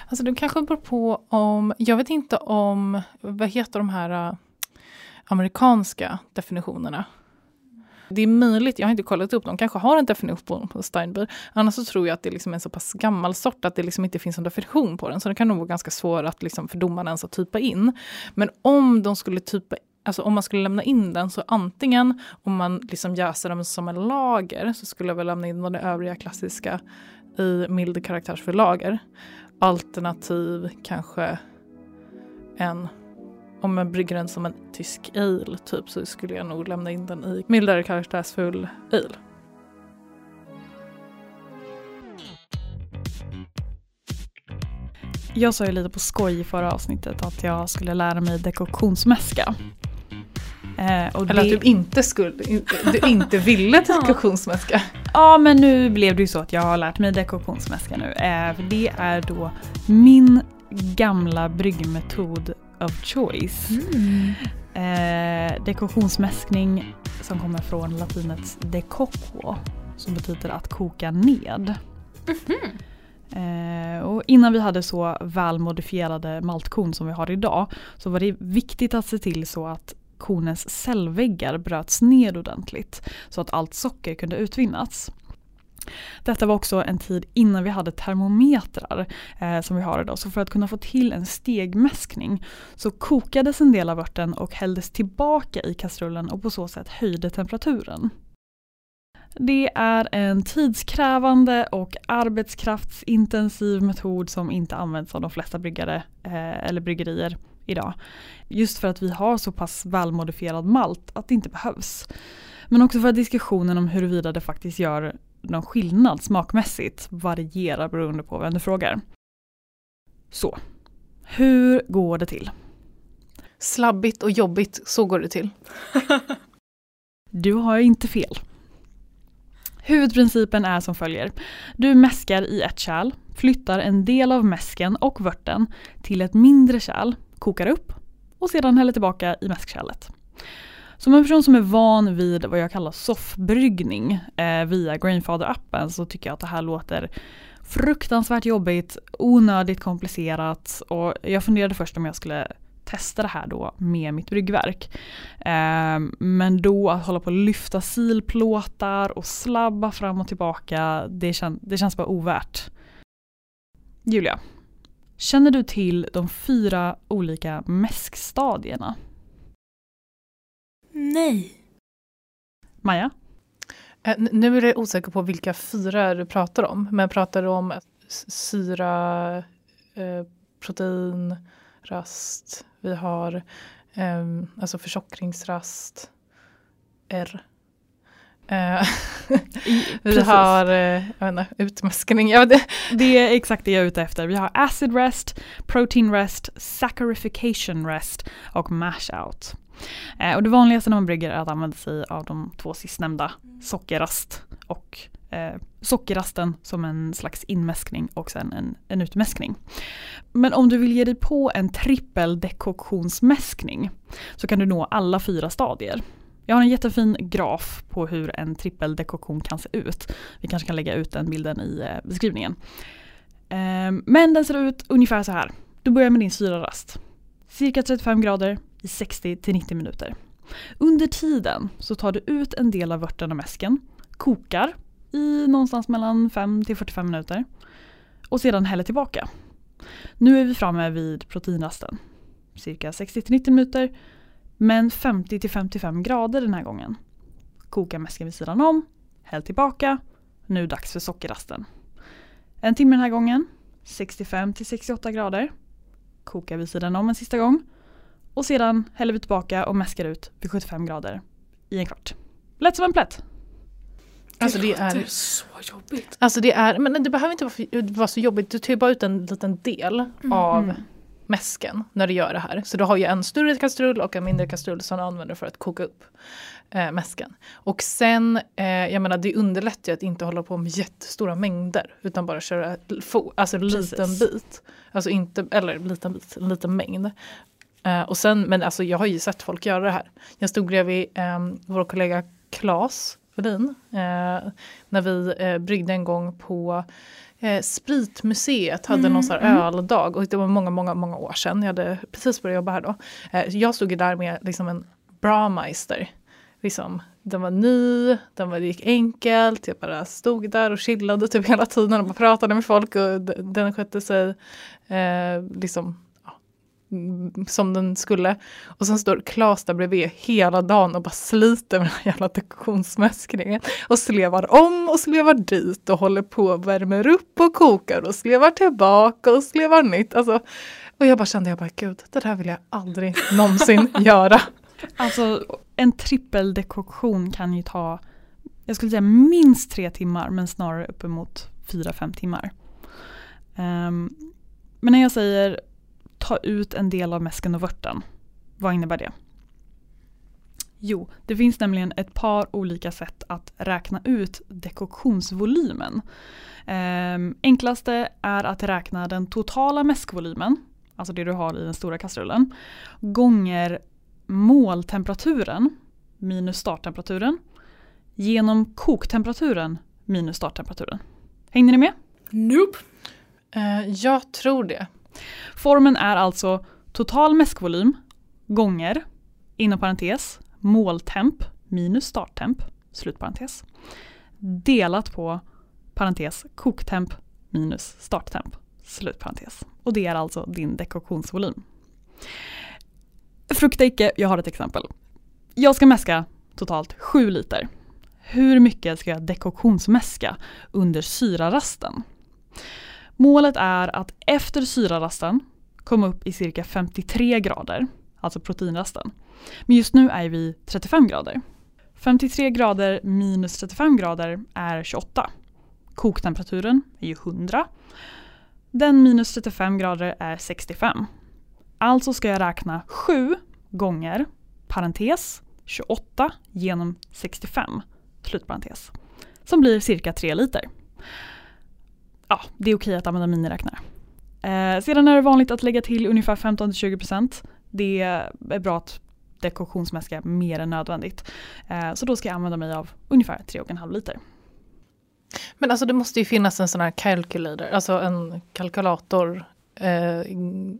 Alltså det kanske beror på om, jag vet inte om, vad heter de här äh, amerikanska definitionerna? Det är möjligt, jag har inte kollat upp, de kanske har en definition på Steinbier. Annars så tror jag att det liksom är en så pass gammal sort att det liksom inte finns en definition på den. Så det kan nog vara ganska svårt att liksom för domaren ens att typa in. Men om de skulle typa Alltså om man skulle lämna in den så antingen om man liksom jäser den som en lager så skulle jag väl lämna in de övriga klassiska i mild karaktärsfull lager. Alternativ kanske en, om man brygger den som en tysk ale typ så skulle jag nog lämna in den i mildare karaktärsfull ale. Jag sa ju lite på skoj i förra avsnittet att jag skulle lära mig dekoktionsmäska. Eh, Eller det, att du inte skulle, du inte ville dekoktionsmäska. Ja men nu blev det ju så att jag har lärt mig dekoktionsmäska nu. Eh, det är då min gamla bryggmetod of choice. Eh, dekoktionsmäskning som kommer från latinets decocquo som betyder att koka ned. Eh, och innan vi hade så välmodifierade maltkorn som vi har idag så var det viktigt att se till så att kornens cellväggar bröts ned ordentligt så att allt socker kunde utvinnas. Detta var också en tid innan vi hade termometrar eh, som vi har idag. Så för att kunna få till en stegmäskning så kokades en del av örten och hälldes tillbaka i kastrullen och på så sätt höjde temperaturen. Det är en tidskrävande och arbetskraftsintensiv metod som inte används av de flesta bryggare eh, eller bryggerier idag. Just för att vi har så pass välmodifierad malt att det inte behövs. Men också för att diskussionen om huruvida det faktiskt gör någon skillnad smakmässigt varierar beroende på vem du frågar. Så, hur går det till? Slabbigt och jobbigt, så går det till. Du har inte fel. Huvudprincipen är som följer. Du mäskar i ett kärl, flyttar en del av mäsken och vörten till ett mindre kärl, kokar upp och sedan häller tillbaka i mäskkärlet. Som en person som är van vid vad jag kallar soffbryggning eh, via Grainfather-appen så tycker jag att det här låter fruktansvärt jobbigt, onödigt komplicerat och jag funderade först om jag skulle testa det här då med mitt bryggverk. Eh, men då att hålla på att lyfta silplåtar och slabba fram och tillbaka, det, kän det känns bara ovärt. Julia, känner du till de fyra olika mäskstadierna? Nej. Maja? Eh, nu är jag osäker på vilka fyra du pratar om. Men pratar du om syra, eh, protein, rast. Vi har eh, alltså försockringsrast. R. Eh, vi har eh, jag vet inte, utmäskning. Ja, det. det är exakt det jag är ute efter. Vi har acid rest, protein rest, saccharification rest och mash out. Eh, och det vanligaste när man brygger är att använda sig av de två sistnämnda, sockerrast och eh, sockerrasten som en slags inmäskning och sen en, en utmäskning. Men om du vill ge dig på en trippeldekoktionsmäskning så kan du nå alla fyra stadier. Jag har en jättefin graf på hur en trippeldekoktion kan se ut. Vi kanske kan lägga ut den bilden i eh, beskrivningen. Ehm, men den ser ut ungefär så här. Du börjar med din syrarast. Cirka 35 grader i 60-90 minuter. Under tiden så tar du ut en del av vörten och mäsken, kokar i någonstans mellan 5 till 45 minuter och sedan häller tillbaka. Nu är vi framme vid proteinrasten. Cirka 60 till 90 minuter men 50 till 55 grader den här gången. Koka mäsken vid sidan om, häll tillbaka. Nu dags för sockerrasten. En timme den här gången, 65 till 68 grader. Koka vid sidan om en sista gång. Och sedan häller vi tillbaka och mäskar ut vid 75 grader i en kvart. Lätt som en plätt. Alltså det är, så jobbigt. Alltså det är, men det behöver inte vara, vara så jobbigt. Du tar bara ut en liten del Mm. av mäsken när du gör det här. Så du har ju en större kastrull och en mindre kastrull som du använder för att koka upp eh, mäsken. Och sen, eh, jag menar det underlättar ju att inte hålla på med jättestora mängder utan bara köra få, alltså en liten bit. Alltså inte, eller liten bit, en liten mängd. Eh, och sen, men alltså jag har ju sett folk göra det här. Jag stod bredvid eh, vår kollega Claes Wedin eh, när vi eh, bryggde en gång på eh, Spritmuseet hade någon sån här öldag och det var många, många, många år sedan. Jag hade precis börjat jobba här då. Eh, jag stod ju där med liksom en Brameister. Liksom, den var ny, den var, det gick enkelt, jag bara stod där och chillade typ hela tiden och pratade med folk och den skötte sig eh, liksom mm, som den skulle. Och sen står Klas där bredvid hela dagen och bara sliter med den här jävla dekoktionsmäskningen. Och slevar om och slevar dit och håller på och värmer upp och kokar och slevar tillbaka och slevar nytt. Alltså, och jag bara kände, jag bara gud, det där vill jag aldrig någonsin göra. Alltså en trippeldekoktion kan ju ta, jag skulle säga minst tre timmar men snarare uppemot fyra, fem timmar. Ehm, men när jag säger ta ut en del av mäsken och vörten, vad innebär det? Jo, det finns nämligen ett par olika sätt att räkna ut dekoktionsvolymen. Ehm, enklaste är att räkna den totala mäskvolymen, alltså det du har i den stora kastrullen, gånger måltemperaturen minus starttemperaturen genom koktemperaturen minus starttemperaturen. Hängde ni med? Nope. Eh, jag tror det. Formeln är alltså total mäskvolym gånger, inom parentes, måltemp minus starttemp, slutparentes, delat på parentes koktemp minus starttemp, slutparentes. Och det är alltså din dekoktionsvolym. Frukta icke, jag har ett exempel. Jag ska mäska totalt 7 liter. hur mycket ska jag dekoktionsmäska under syrarasten? Målet är att efter syrarasten komma upp i cirka 53 grader, alltså proteinrasten. Men just nu är vi 35 grader. 53 grader minus 35 grader är 28. Koktemperaturen är ju 100. Den minus 35 grader är 65. Alltså ska jag räkna 7 gånger parentes 28 genom 65 slutparentes. Som blir cirka 3 liter. Ja, det är okej att använda miniräknare. Eh, sedan är det vanligt att lägga till ungefär 15-20%. Det är bra att dekoktionsmäska mer än nödvändigt. Eh, så då ska jag använda mig av ungefär 3,5 liter. Men alltså det måste ju finnas en sån här calculator, alltså en kalkylator, eh,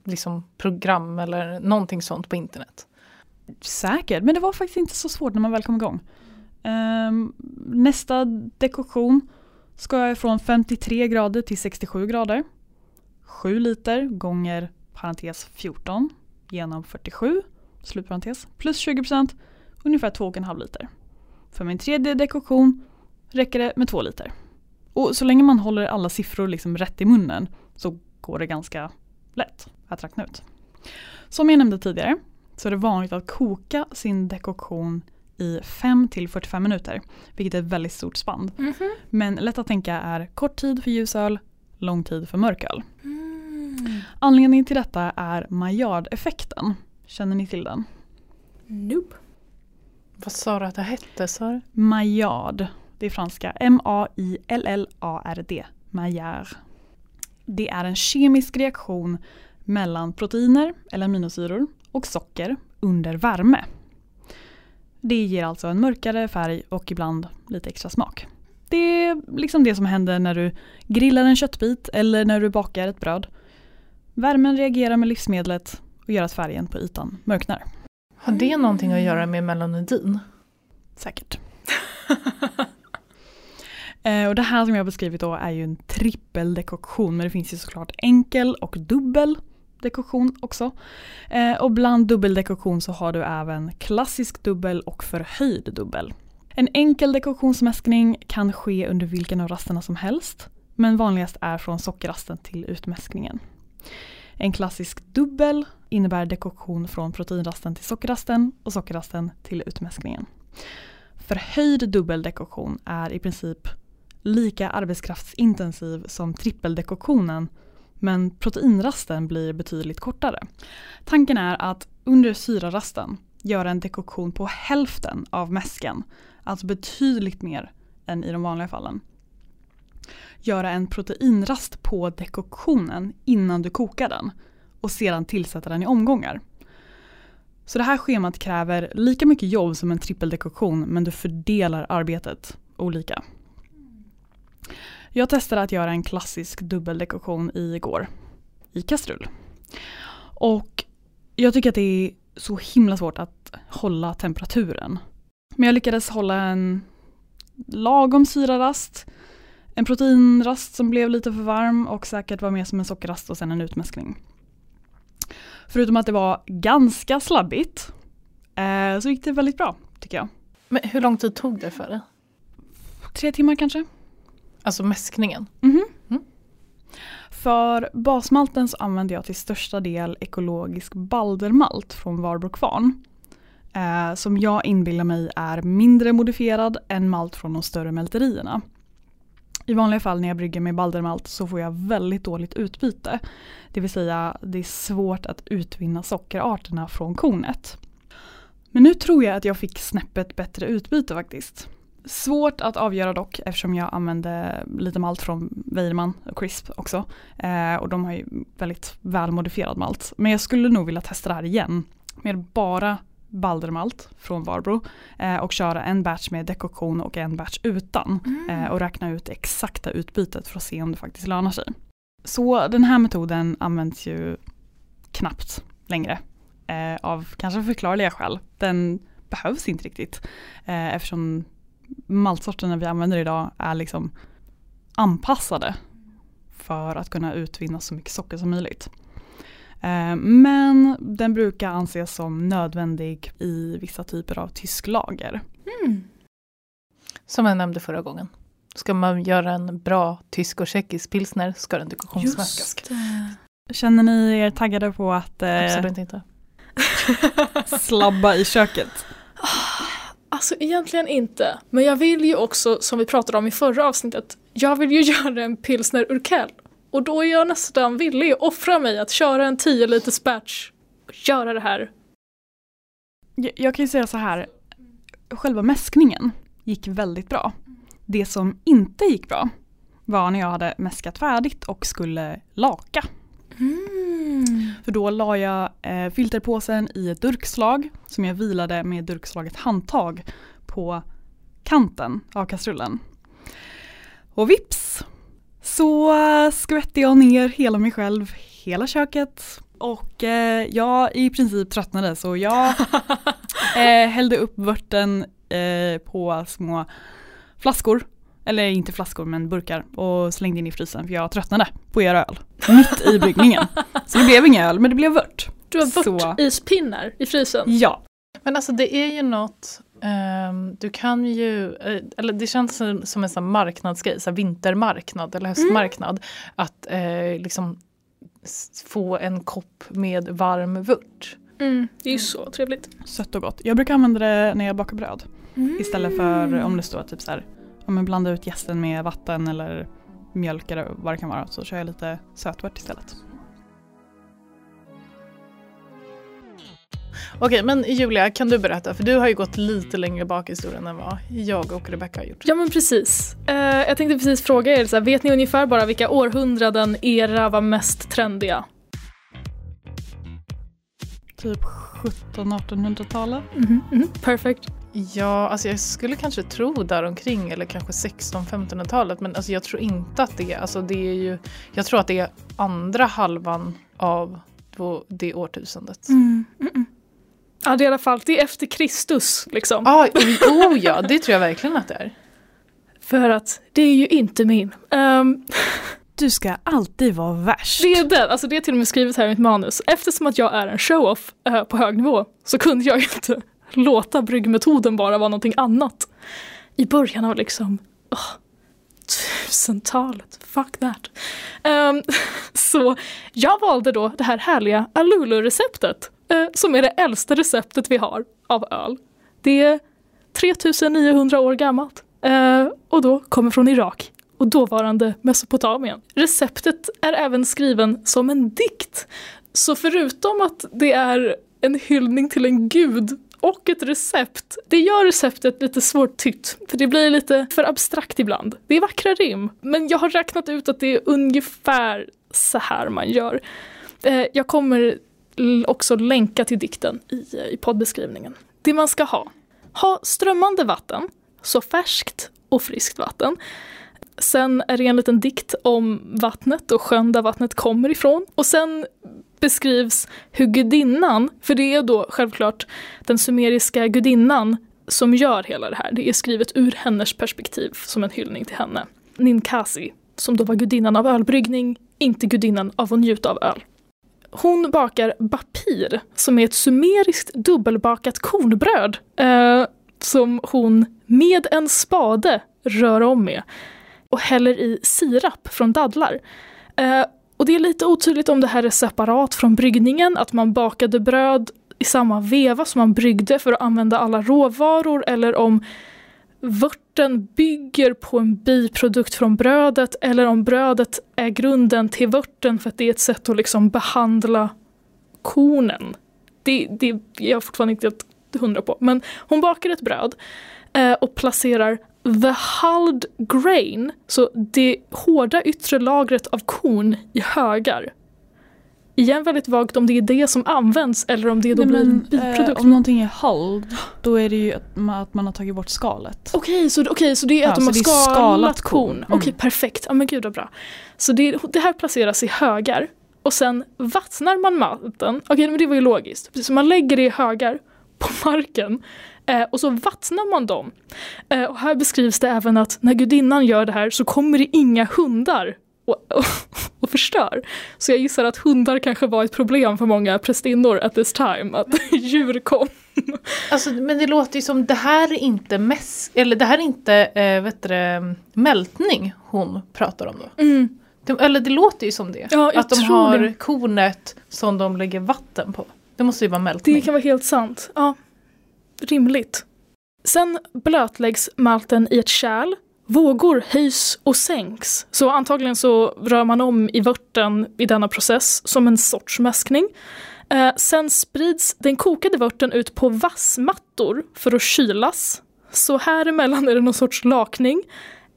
liksom program eller någonting sånt på internet. Säkert, men det var faktiskt inte så svårt när man väl kom igång. Eh, nästa dekoktion ska jag från 53 grader till 67 grader. 7 liter gånger parentes 14 genom 47 slutparentes plus 20 procent ungefär 2,5 liter. För min tredje dekoktion räcker det med 2 liter. Och så länge man håller alla siffror liksom rätt i munnen så går det ganska lätt att räkna ut. Som jag nämnde tidigare så är det vanligt att koka sin dekoktion i 5 till 45 minuter, vilket är ett väldigt stort spann. Mhm. Men lätt att tänka är kort tid för ljusöl, lång tid för mörköl. Mm. Anledningen till detta är Maillard-effekten. Känner ni till den? Nope. Vad sa du att det hette? Sa? Maillard, det är franska. M-A-I-L-L-A-R-D. Maillard. Det är en kemisk reaktion mellan proteiner, eller aminosyror, och socker under värme. Det ger alltså en mörkare färg och ibland lite extra smak. Det är liksom det som händer när du grillar en köttbit eller när du bakar ett bröd. Värmen reagerar med livsmedlet och gör att färgen på ytan mörknar. Har det någonting att göra med melanoidin? Säkert. Eh, och det här som jag har beskrivit då är ju en trippeldekoktion men det finns ju såklart enkel och dubbel dekoktion också. Eh, och bland dubbeldekoktion så har du även klassisk dubbel och förhöjd dubbel. En enkel dekoktionsmäskning kan ske under vilken av rasterna som helst men vanligast är från sockerrasten till utmäskningen. En klassisk dubbel innebär dekoktion från proteinrasten till sockerrasten och sockerrasten till utmäskningen. Förhöjd dubbeldekoktion är i princip lika arbetskraftsintensiv som trippeldekoktionen men proteinrasten blir betydligt kortare. Tanken är att under syrarasten göra en dekoktion på hälften av mäsken, alltså betydligt mer än i de vanliga fallen. Göra en proteinrast på dekoktionen innan du kokar den och sedan tillsätta den i omgångar. Så det här schemat kräver lika mycket jobb som en trippeldekoktion men du fördelar arbetet olika. Jag testade att göra en klassisk dubbeldekoktion igår i kastrull. Och jag tycker att det är så himla svårt att hålla temperaturen. Men jag lyckades hålla en lagom syrarast, en proteinrast som blev lite för varm och säkert var mer som en sockerrast och sen en utmäskning. Förutom att det var ganska slabbigt eh, så gick det väldigt bra tycker jag. Men hur lång tid tog det för dig? Tre timmar kanske. Alltså mäskningen? Mhm. Mm. För basmalten så använder jag till största del ekologisk baldermalt från Varbro kvarn. Eh, som jag inbillar mig är mindre modifierad än malt från de större mälterierna. I vanliga fall när jag brygger med baldermalt så får jag väldigt dåligt utbyte. Det vill säga det är svårt att utvinna sockerarterna från kornet. Men nu tror jag att jag fick snäppet bättre utbyte faktiskt. Svårt att avgöra dock eftersom jag använde lite malt från Weirman och Crisp också. Eh, och de har ju väldigt välmodifierad malt. Men jag skulle nog vilja testa det här igen med bara baldermalt från Varbro eh, och köra en batch med dekoktion och en batch utan eh, och räkna ut det exakta utbytet för att se om det faktiskt lönar sig. Så den här metoden används ju knappt längre eh, av kanske förklarliga skäl. Den behövs inte riktigt eh, eftersom maltsorterna vi använder idag är liksom anpassade för att kunna utvinna så mycket socker som möjligt. Eh, Men den brukar anses som nödvändig i vissa typer av tysk lager. Mm. som jag nämnde förra gången. Ska man göra en bra tysk och tjeckisk pilsner ska den dekoktionsmäskas. Känner ni er taggade på att eh, Absolut inte. slabba i köket? Alltså egentligen inte. Men jag vill ju också, som vi pratade om i förra avsnittet, jag vill ju göra en pilsner urkel. Och då är jag nästan villig att offra mig att köra en 10 liters batch och göra det här. Jag, jag kan ju säga så här, själva mäskningen gick väldigt bra. Det som inte gick bra var när jag hade mäskat färdigt och skulle laka. För då la jag eh, filterpåsen i ett durkslag som jag vilade med durkslaget handtag på kanten av kastrullen. Och vips så skvätte jag ner hela mig själv, hela köket. Och eh, jag i princip tröttnade så jag eh, hällde upp vörten eh, på små flaskor, eller inte flaskor men burkar och slängde in i frysen för jag tröttnade på er öl mitt i bryggningen. Så det blev ingen öl men det blev vört. Du har Så. vörtispinnar i frysen. Ja, Men alltså det är ju något, ehm, du kan ju, eh, eller det känns som, som en sån marknadsgrej, så vintermarknad eller höstmarknad. Att eh, liksom få en kopp med varm vört. Mm, det är ju så trevligt. sött och gott. Jag brukar använda det när jag bakar bröd. Istället för om det står typ så här, om man blandar ut jästen med vatten eller mjölk eller vad det kan vara så kör jag lite sötvört istället. Okej, men Julia, kan du berätta? För du har ju gått lite längre bak i historien än vad jag och Rebecca har gjort. Ja men precis. Eh, jag tänkte precis fråga er, så här, vet ni ungefär bara vilka århundraden era var mest trendiga? Typ 1700-1800-talet. Mhm, mhm, Perfect. Ja, alltså jag skulle kanske tro däromkring eller kanske 16-1500-talet men alltså jag tror inte att det är, alltså det är ju, jag tror att det är andra halvan av det årtusendet. Mm, mm. Ja det är i alla fall, det är efter Kristus liksom. Ah, oh ja, det tror jag verkligen att det är. För att det är ju inte min. Ehm, Du ska alltid vara värst. det är den, alltså det är till och med skrivet här i mitt manus. Eftersom att jag är en show-off eh, på hög nivå så kunde jag ju inte låta bryggmetoden bara vara någonting annat. I början av liksom oh, tusentalet, fuck that. Um, så jag valde då det här härliga Alulu-receptet uh, som är det äldsta receptet vi har av öl. Det är 3900 år gammalt uh, och då kommer från Irak och dåvarande Mesopotamien. Receptet är även skriven som en dikt. Så förutom att det är en hyllning till en gud och ett recept, det gör receptet lite svårtytt. För det blir lite för abstrakt ibland. Det är vackra rim, men jag har räknat ut att det är ungefär så här man gör. Eh, jag kommer också länka till dikten i, eh, i poddbeskrivningen. Det man ska ha. Ha strömmande vatten, så färskt och friskt vatten. Sen är det en liten dikt om vattnet och sjön där vattnet kommer ifrån. Och sen beskrivs hur gudinnan, för det är då självklart den sumeriska gudinnan som gör hela det här. Det är skrivet ur hennes perspektiv som en hyllning till henne. Ninkasi, som då var gudinnan av ölbryggning, inte gudinnan av att njuta av öl. Hon bakar bapir, som är ett sumeriskt dubbelbakat kornbröd eh, som hon med en spade rör om med och häller i sirap från dadlar. Eh, och det är lite otydligt om det här är separat från bryggningen, att man bakade bröd i samma veva som man bryggde för att använda alla råvaror eller om vörten bygger på en biprodukt från brödet eller om brödet är grunden till vörten för att det är ett sätt att liksom behandla kornen. Det, det är jag fortfarande inte helt hundra på. Men hon bakar ett bröd eh, och placerar the hulled grain, så det hårda yttre lagret av korn i högar. Igen väldigt vagt om det är det som används eller om det då Nej, blir en men, eh, biprodukt. om någonting är hulled, då är det ju att man, att man har tagit bort skalet. Okej, så, okej, så det är Ja, att de har skalat, skalat korn. korn. Mm. Okej, perfekt. Ja men gud vad bra. Så det, det här placeras i högar och sen vattnar man maten. Okej, men det var ju logiskt. Precis, så man lägger det i högar på marken eh, och så vattnar man dem. Eh, och här beskrivs det även att när gudinnan gör det här så kommer det inga hundar och, och, och förstör. Så jag gissar att hundar kanske var ett problem för många prästinnor at this time, att djur kom. Alltså, men det låter ju som det här är inte mäss, eller det här är inte eh, vet du, mältning hon pratar om då. Mm. Det, eller det låter ju som det. Ja, att de har det. kornet som de lägger vatten på. Det måste ju vara mältning. Det kan vara helt sant. Ja, rimligt. Sen blötläggs malten i ett kärl. Vågor höjs och sänks. Så antagligen så rör man om i vörten i denna process som en sorts mäskning. Eh, sen sprids den kokade vörten ut på vassmattor för att kylas. Så här emellan är det någon sorts lakning.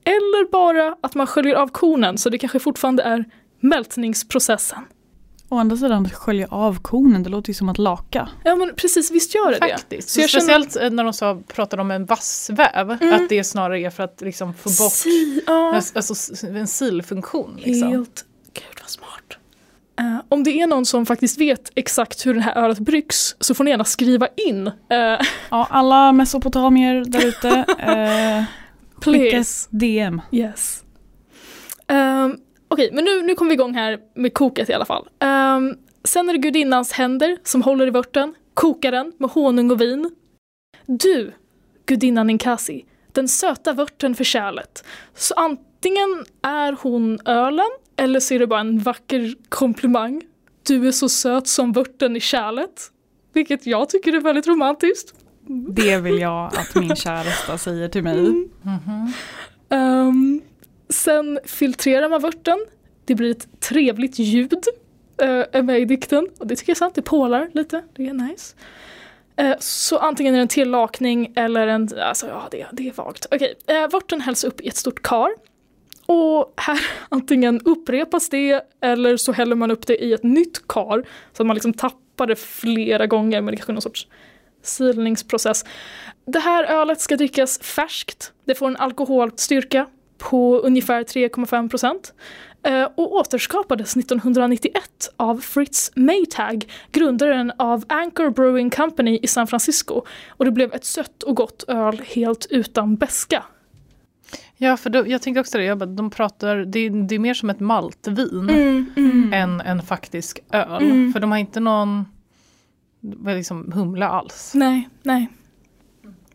Eller bara att man sköljer av kornen så det kanske fortfarande är mältningsprocessen. Å andra sidan skölja av konen, det låter ju som att laka. Ja men precis, visst gör det. Faktiskt. Så jag känner- Speciellt eh, när de sa, pratade om en vassväv. Mm. Att det snarare är för att liksom få bort Si, ja. alltså, s- en silfunktion. Liksom. Helt, gud vad smart. Eh, om det är någon som faktiskt vet exakt hur det här ölet bryggs så får ni gärna skriva in. Uh, Ja, alla mesopotamier där ute, skicka please. ett DM. Yes. Um, Okej, men nu, nu kommer vi igång här med koket i alla fall. Ehm, sen är det gudinnans händer som håller i vörten, kokar den med honung och vin. Du, gudinnan Ninkasi, den söta vörten för kärlet. Så antingen är hon ölen eller så är det bara en vacker komplimang. Du är så söt som vörten i kärlet. Vilket jag tycker är väldigt romantiskt. Det vill jag att min käresta säger till mig. Mhm. Ehm, sen filtrerar man vörten. Det blir ett trevligt ljud. Är med i dikten. Och det tycker jag är sant, det pålar lite. Det är nice. Eh, så antingen är det en tillakning eller en, alltså ja det, det är vagt. Okej, uh, vörten hälls upp i ett stort kar. Och här antingen upprepas det eller så häller man upp det i ett nytt kar. Så att man liksom tappar det flera gånger men det kanske är någon sorts silningsprocess. Det här ölet ska drickas färskt. Det får en alkoholstyrka på ungefär 3,5 procent. Eh, och återskapades 1991 av Fritz Maytag, grundaren av Anchor Brewing Company i San Francisco. Och det blev ett sött och gott öl helt utan beska. Ja, för då, jag tänker också det. Jag bara, de pratar, det, det är mer som ett maltvin än en faktisk öl. Mm. För de har inte någon liksom, humla alls. Nej, nej.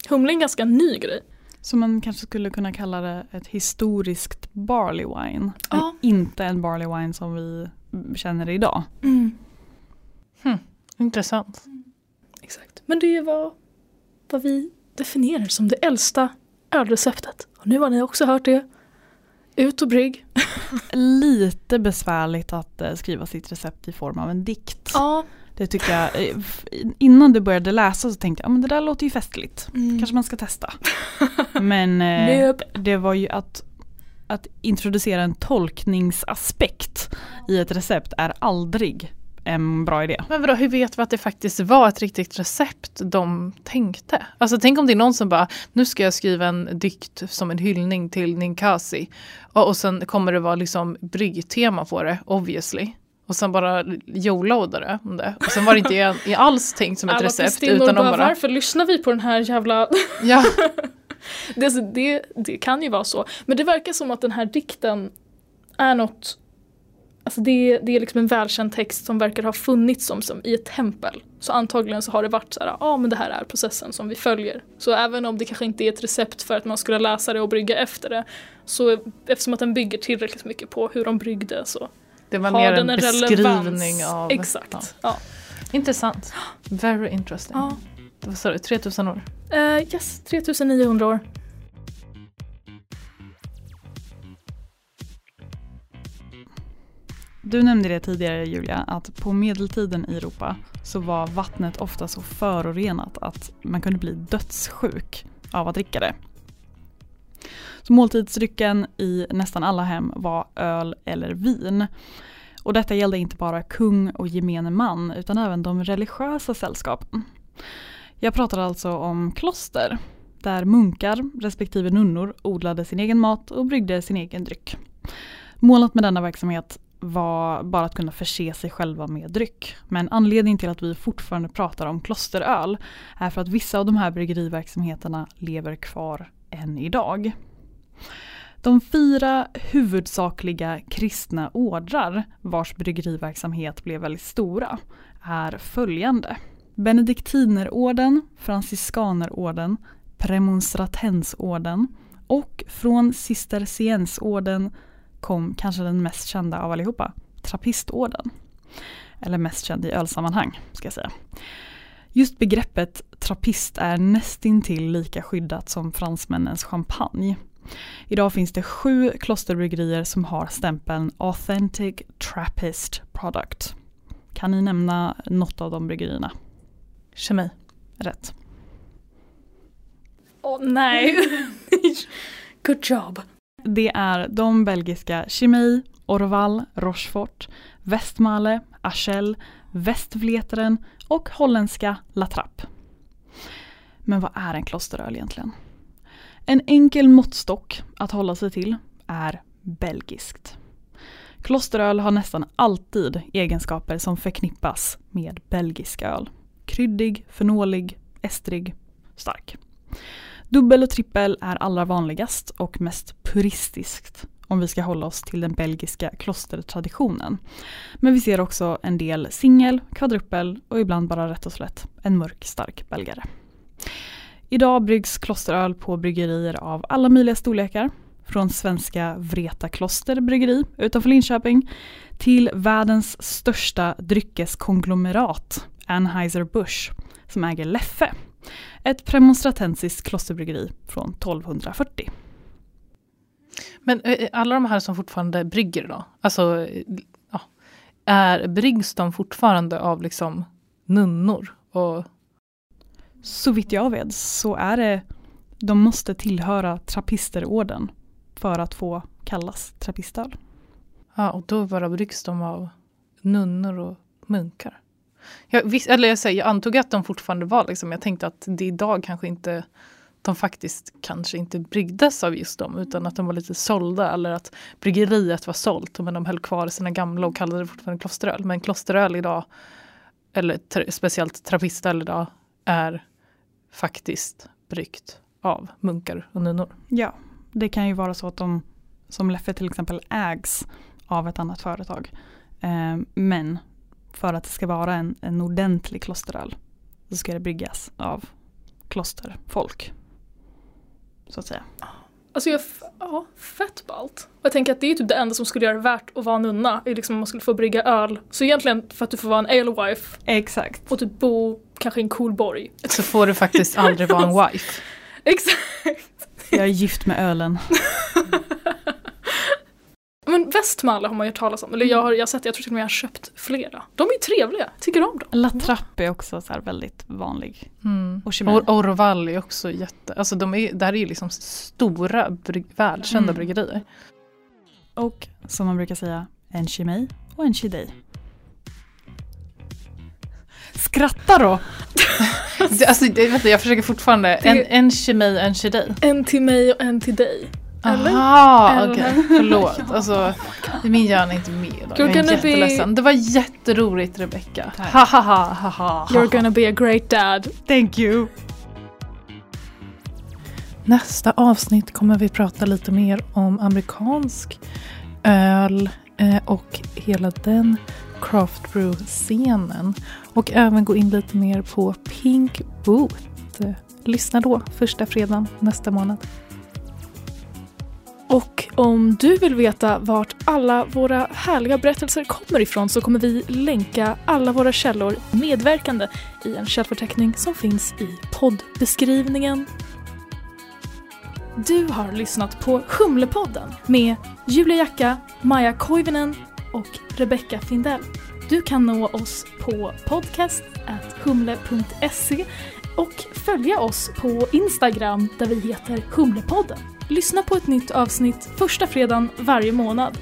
Humle är en ganska ny grej. Så man kanske skulle kunna kalla det ett historiskt barley wine. Ja. Inte en barley wine som vi känner det idag. Intressant. Exakt. Men det var vad vi definierar som det äldsta ölreceptet. Och nu har ni också hört det. Ut och brygg. Lite besvärligt att eh, skriva sitt recept i form av en dikt. Ja. Det tycker jag, eh, innan du började läsa så tänkte jag, ja men det där låter ju festligt. Kanske man ska testa. Men eh, det var ju att, att introducera en tolkningsaspekt i ett recept är aldrig en bra idé. Men vadå, hur vet vi att det faktiskt var ett riktigt recept de tänkte? Alltså tänk om det är någon som bara, nu ska jag skriva en dikt som en hyllning till Ninkasi. Och, och sen kommer det vara liksom bryggtema på det, obviously. Och sen bara det om det. Och sen var det inte alls tänkt som ett Alla recept. Utan bara, bara, varför lyssnar vi på den här jävla... ja, det, det, det kan ju vara så. Men det verkar som att den här dikten är något... Alltså det, det är liksom en välkänd text som verkar ha funnits som, som i ett tempel. Så antagligen så har det varit så här, ja men det här är processen som vi följer. Så även om det kanske inte är ett recept för att man skulle läsa det och brygga efter det. Så eftersom att den bygger tillräckligt mycket på hur de bryggde så det var har mer en den en beskrivning av... Exakt. Ja. Ja. Intressant. Very interesting. Ja. Vad sa du, 3000 år? Eh, yes, 3900 år. Du nämnde det tidigare Julia, att på medeltiden i Europa så var vattnet ofta så förorenat att man kunde bli dödssjuk av att dricka det. Så måltidsdrycken i nästan alla hem var öl eller vin. Och detta gällde inte bara kung och gemene man utan även de religiösa sällskapen. Jag pratar alltså om kloster där munkar respektive nunnor odlade sin egen mat och bryggde sin egen dryck. Målet med denna verksamhet var bara att kunna förse sig själva med dryck. Men anledningen till att vi fortfarande pratar om klosteröl är för att vissa av de här bryggeriverksamheterna lever kvar än idag. De fyra huvudsakliga kristna ordrar vars bryggeriverksamhet blev väldigt stora är följande. Benediktinerorden, Franciskanerorden, Premonstratensorden och från Cisterciensorden kom kanske den mest kända av allihopa, Trappistorden. Eller mest känd i ölsammanhang, ska jag säga. Just begreppet trappist är nästintill lika skyddat som fransmännens champagne. Idag finns det sju klosterbryggerier som har stämpeln Authentic Trappist Product. Kan ni nämna något av de bryggerierna? Kemi. Rätt. Åh nej. Good job. Det är de belgiska Chimay, Orval, Rochefort, Westmalle, Achel, västvletaren och holländska La Trappe. Men vad är en klosteröl egentligen? En enkel måttstock att hålla sig till är belgiskt. Klosteröl har nästan alltid egenskaper som förknippas med belgisk öl. Kryddig, fenolig, estrig, stark. Dubbel och trippel är allra vanligast och mest puristiskt om vi ska hålla oss till den belgiska klostertraditionen. Men vi ser också en del singel, kvadruppel och ibland bara rätt och slätt en mörk stark belgare. Idag bryggs klosteröl på bryggerier av alla möjliga storlekar. Från svenska Vreta Kloster bryggeri utanför Linköping till världens största dryckeskonglomerat Anheuser-Busch som äger Leffe. Ett premonstratensiskt klosterbryggeri från 1240. Men eh, alla de här som fortfarande brygger då, alltså eh, ja, är, bryggs de fortfarande av liksom nunnor? Och... Så vitt jag vet så är det, de måste tillhöra trappisterorden för att få kallas trappistöl. Ja, och då bara bryggs de av nunnor och munkar. Jag, visst, eller jag, säger, jag antog att de fortfarande var liksom, jag tänkte att det idag kanske inte de faktiskt kanske inte bryggdes av just dem utan att de var lite sålda eller att bryggeriet var sålt men de höll kvar sina gamla och kallade det fortfarande klosteröl. Men klosteröl idag, eller tra speciellt trappistöl idag, är faktiskt bryggt av munkar och nunnor. Ja, det kan ju vara så att de som Leffe till exempel ägs av ett annat företag. Eh, men för att det ska vara en, en ordentlig klosteröl så ska det bryggas av klosterfolk. Så att säga. Alltså jag, ja, fett ballt. Och jag tänker att det är typ det enda som skulle göra det värt att vara nunna, är liksom om man skulle få brygga öl. Så egentligen för att du får vara en alewife Exakt. och typ bo kanske i en cool borg. Så får du faktiskt aldrig vara en wife. Exakt. Jag är gift med ölen. Västmalle har man ju hört talas om, eller jag har, jag har sett jag tror till och med jag har köpt flera. De är ju trevliga, tycker om dem. La Trappe är också så här väldigt vanlig. Mm. Och. Och Orval är också jätte, alltså de är, det här är ju liksom stora, bryg, välkända Mm. bryggerier. Och som man brukar säga, en Chimay och en Chidey. Skratta då! Alltså, det, vänta, jag försöker fortfarande, en, en kemi, en kemi. En till mig och en till dig. Eller? Aha, okej, förlåt. Alltså, min hjärna är inte med idag. Jag är gonna be- jätteledsen. Det var jätteroligt Rebecca. Tack. Ha ha ha ha ha. You're gonna be a great dad. Thank you! Nästa avsnitt kommer vi prata lite mer om amerikansk öl eh, och hela den craft brew-scenen. Och även gå in lite mer på Pink Boot. Lyssna då, första fredagen nästa månad. Och om du vill veta vart alla våra härliga berättelser kommer ifrån så kommer vi länka alla våra källor medverkande i en källförteckning som finns i poddbeskrivningen. Du har lyssnat på Humlepodden med Julia Jacka, Maja Koivinen och Rebecca Findell. Du kan nå oss på podcast.humle.se och följa oss på Instagram där vi heter Humlepodden. Lyssna på ett nytt avsnitt första fredagen varje månad.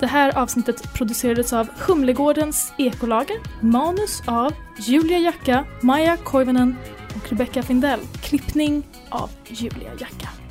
Det här avsnittet producerades av Humlegårdens ekolager, manus av Julia Jacka, Maja Koivunen och Rebecca Findell. Klippning av Julia Jacka.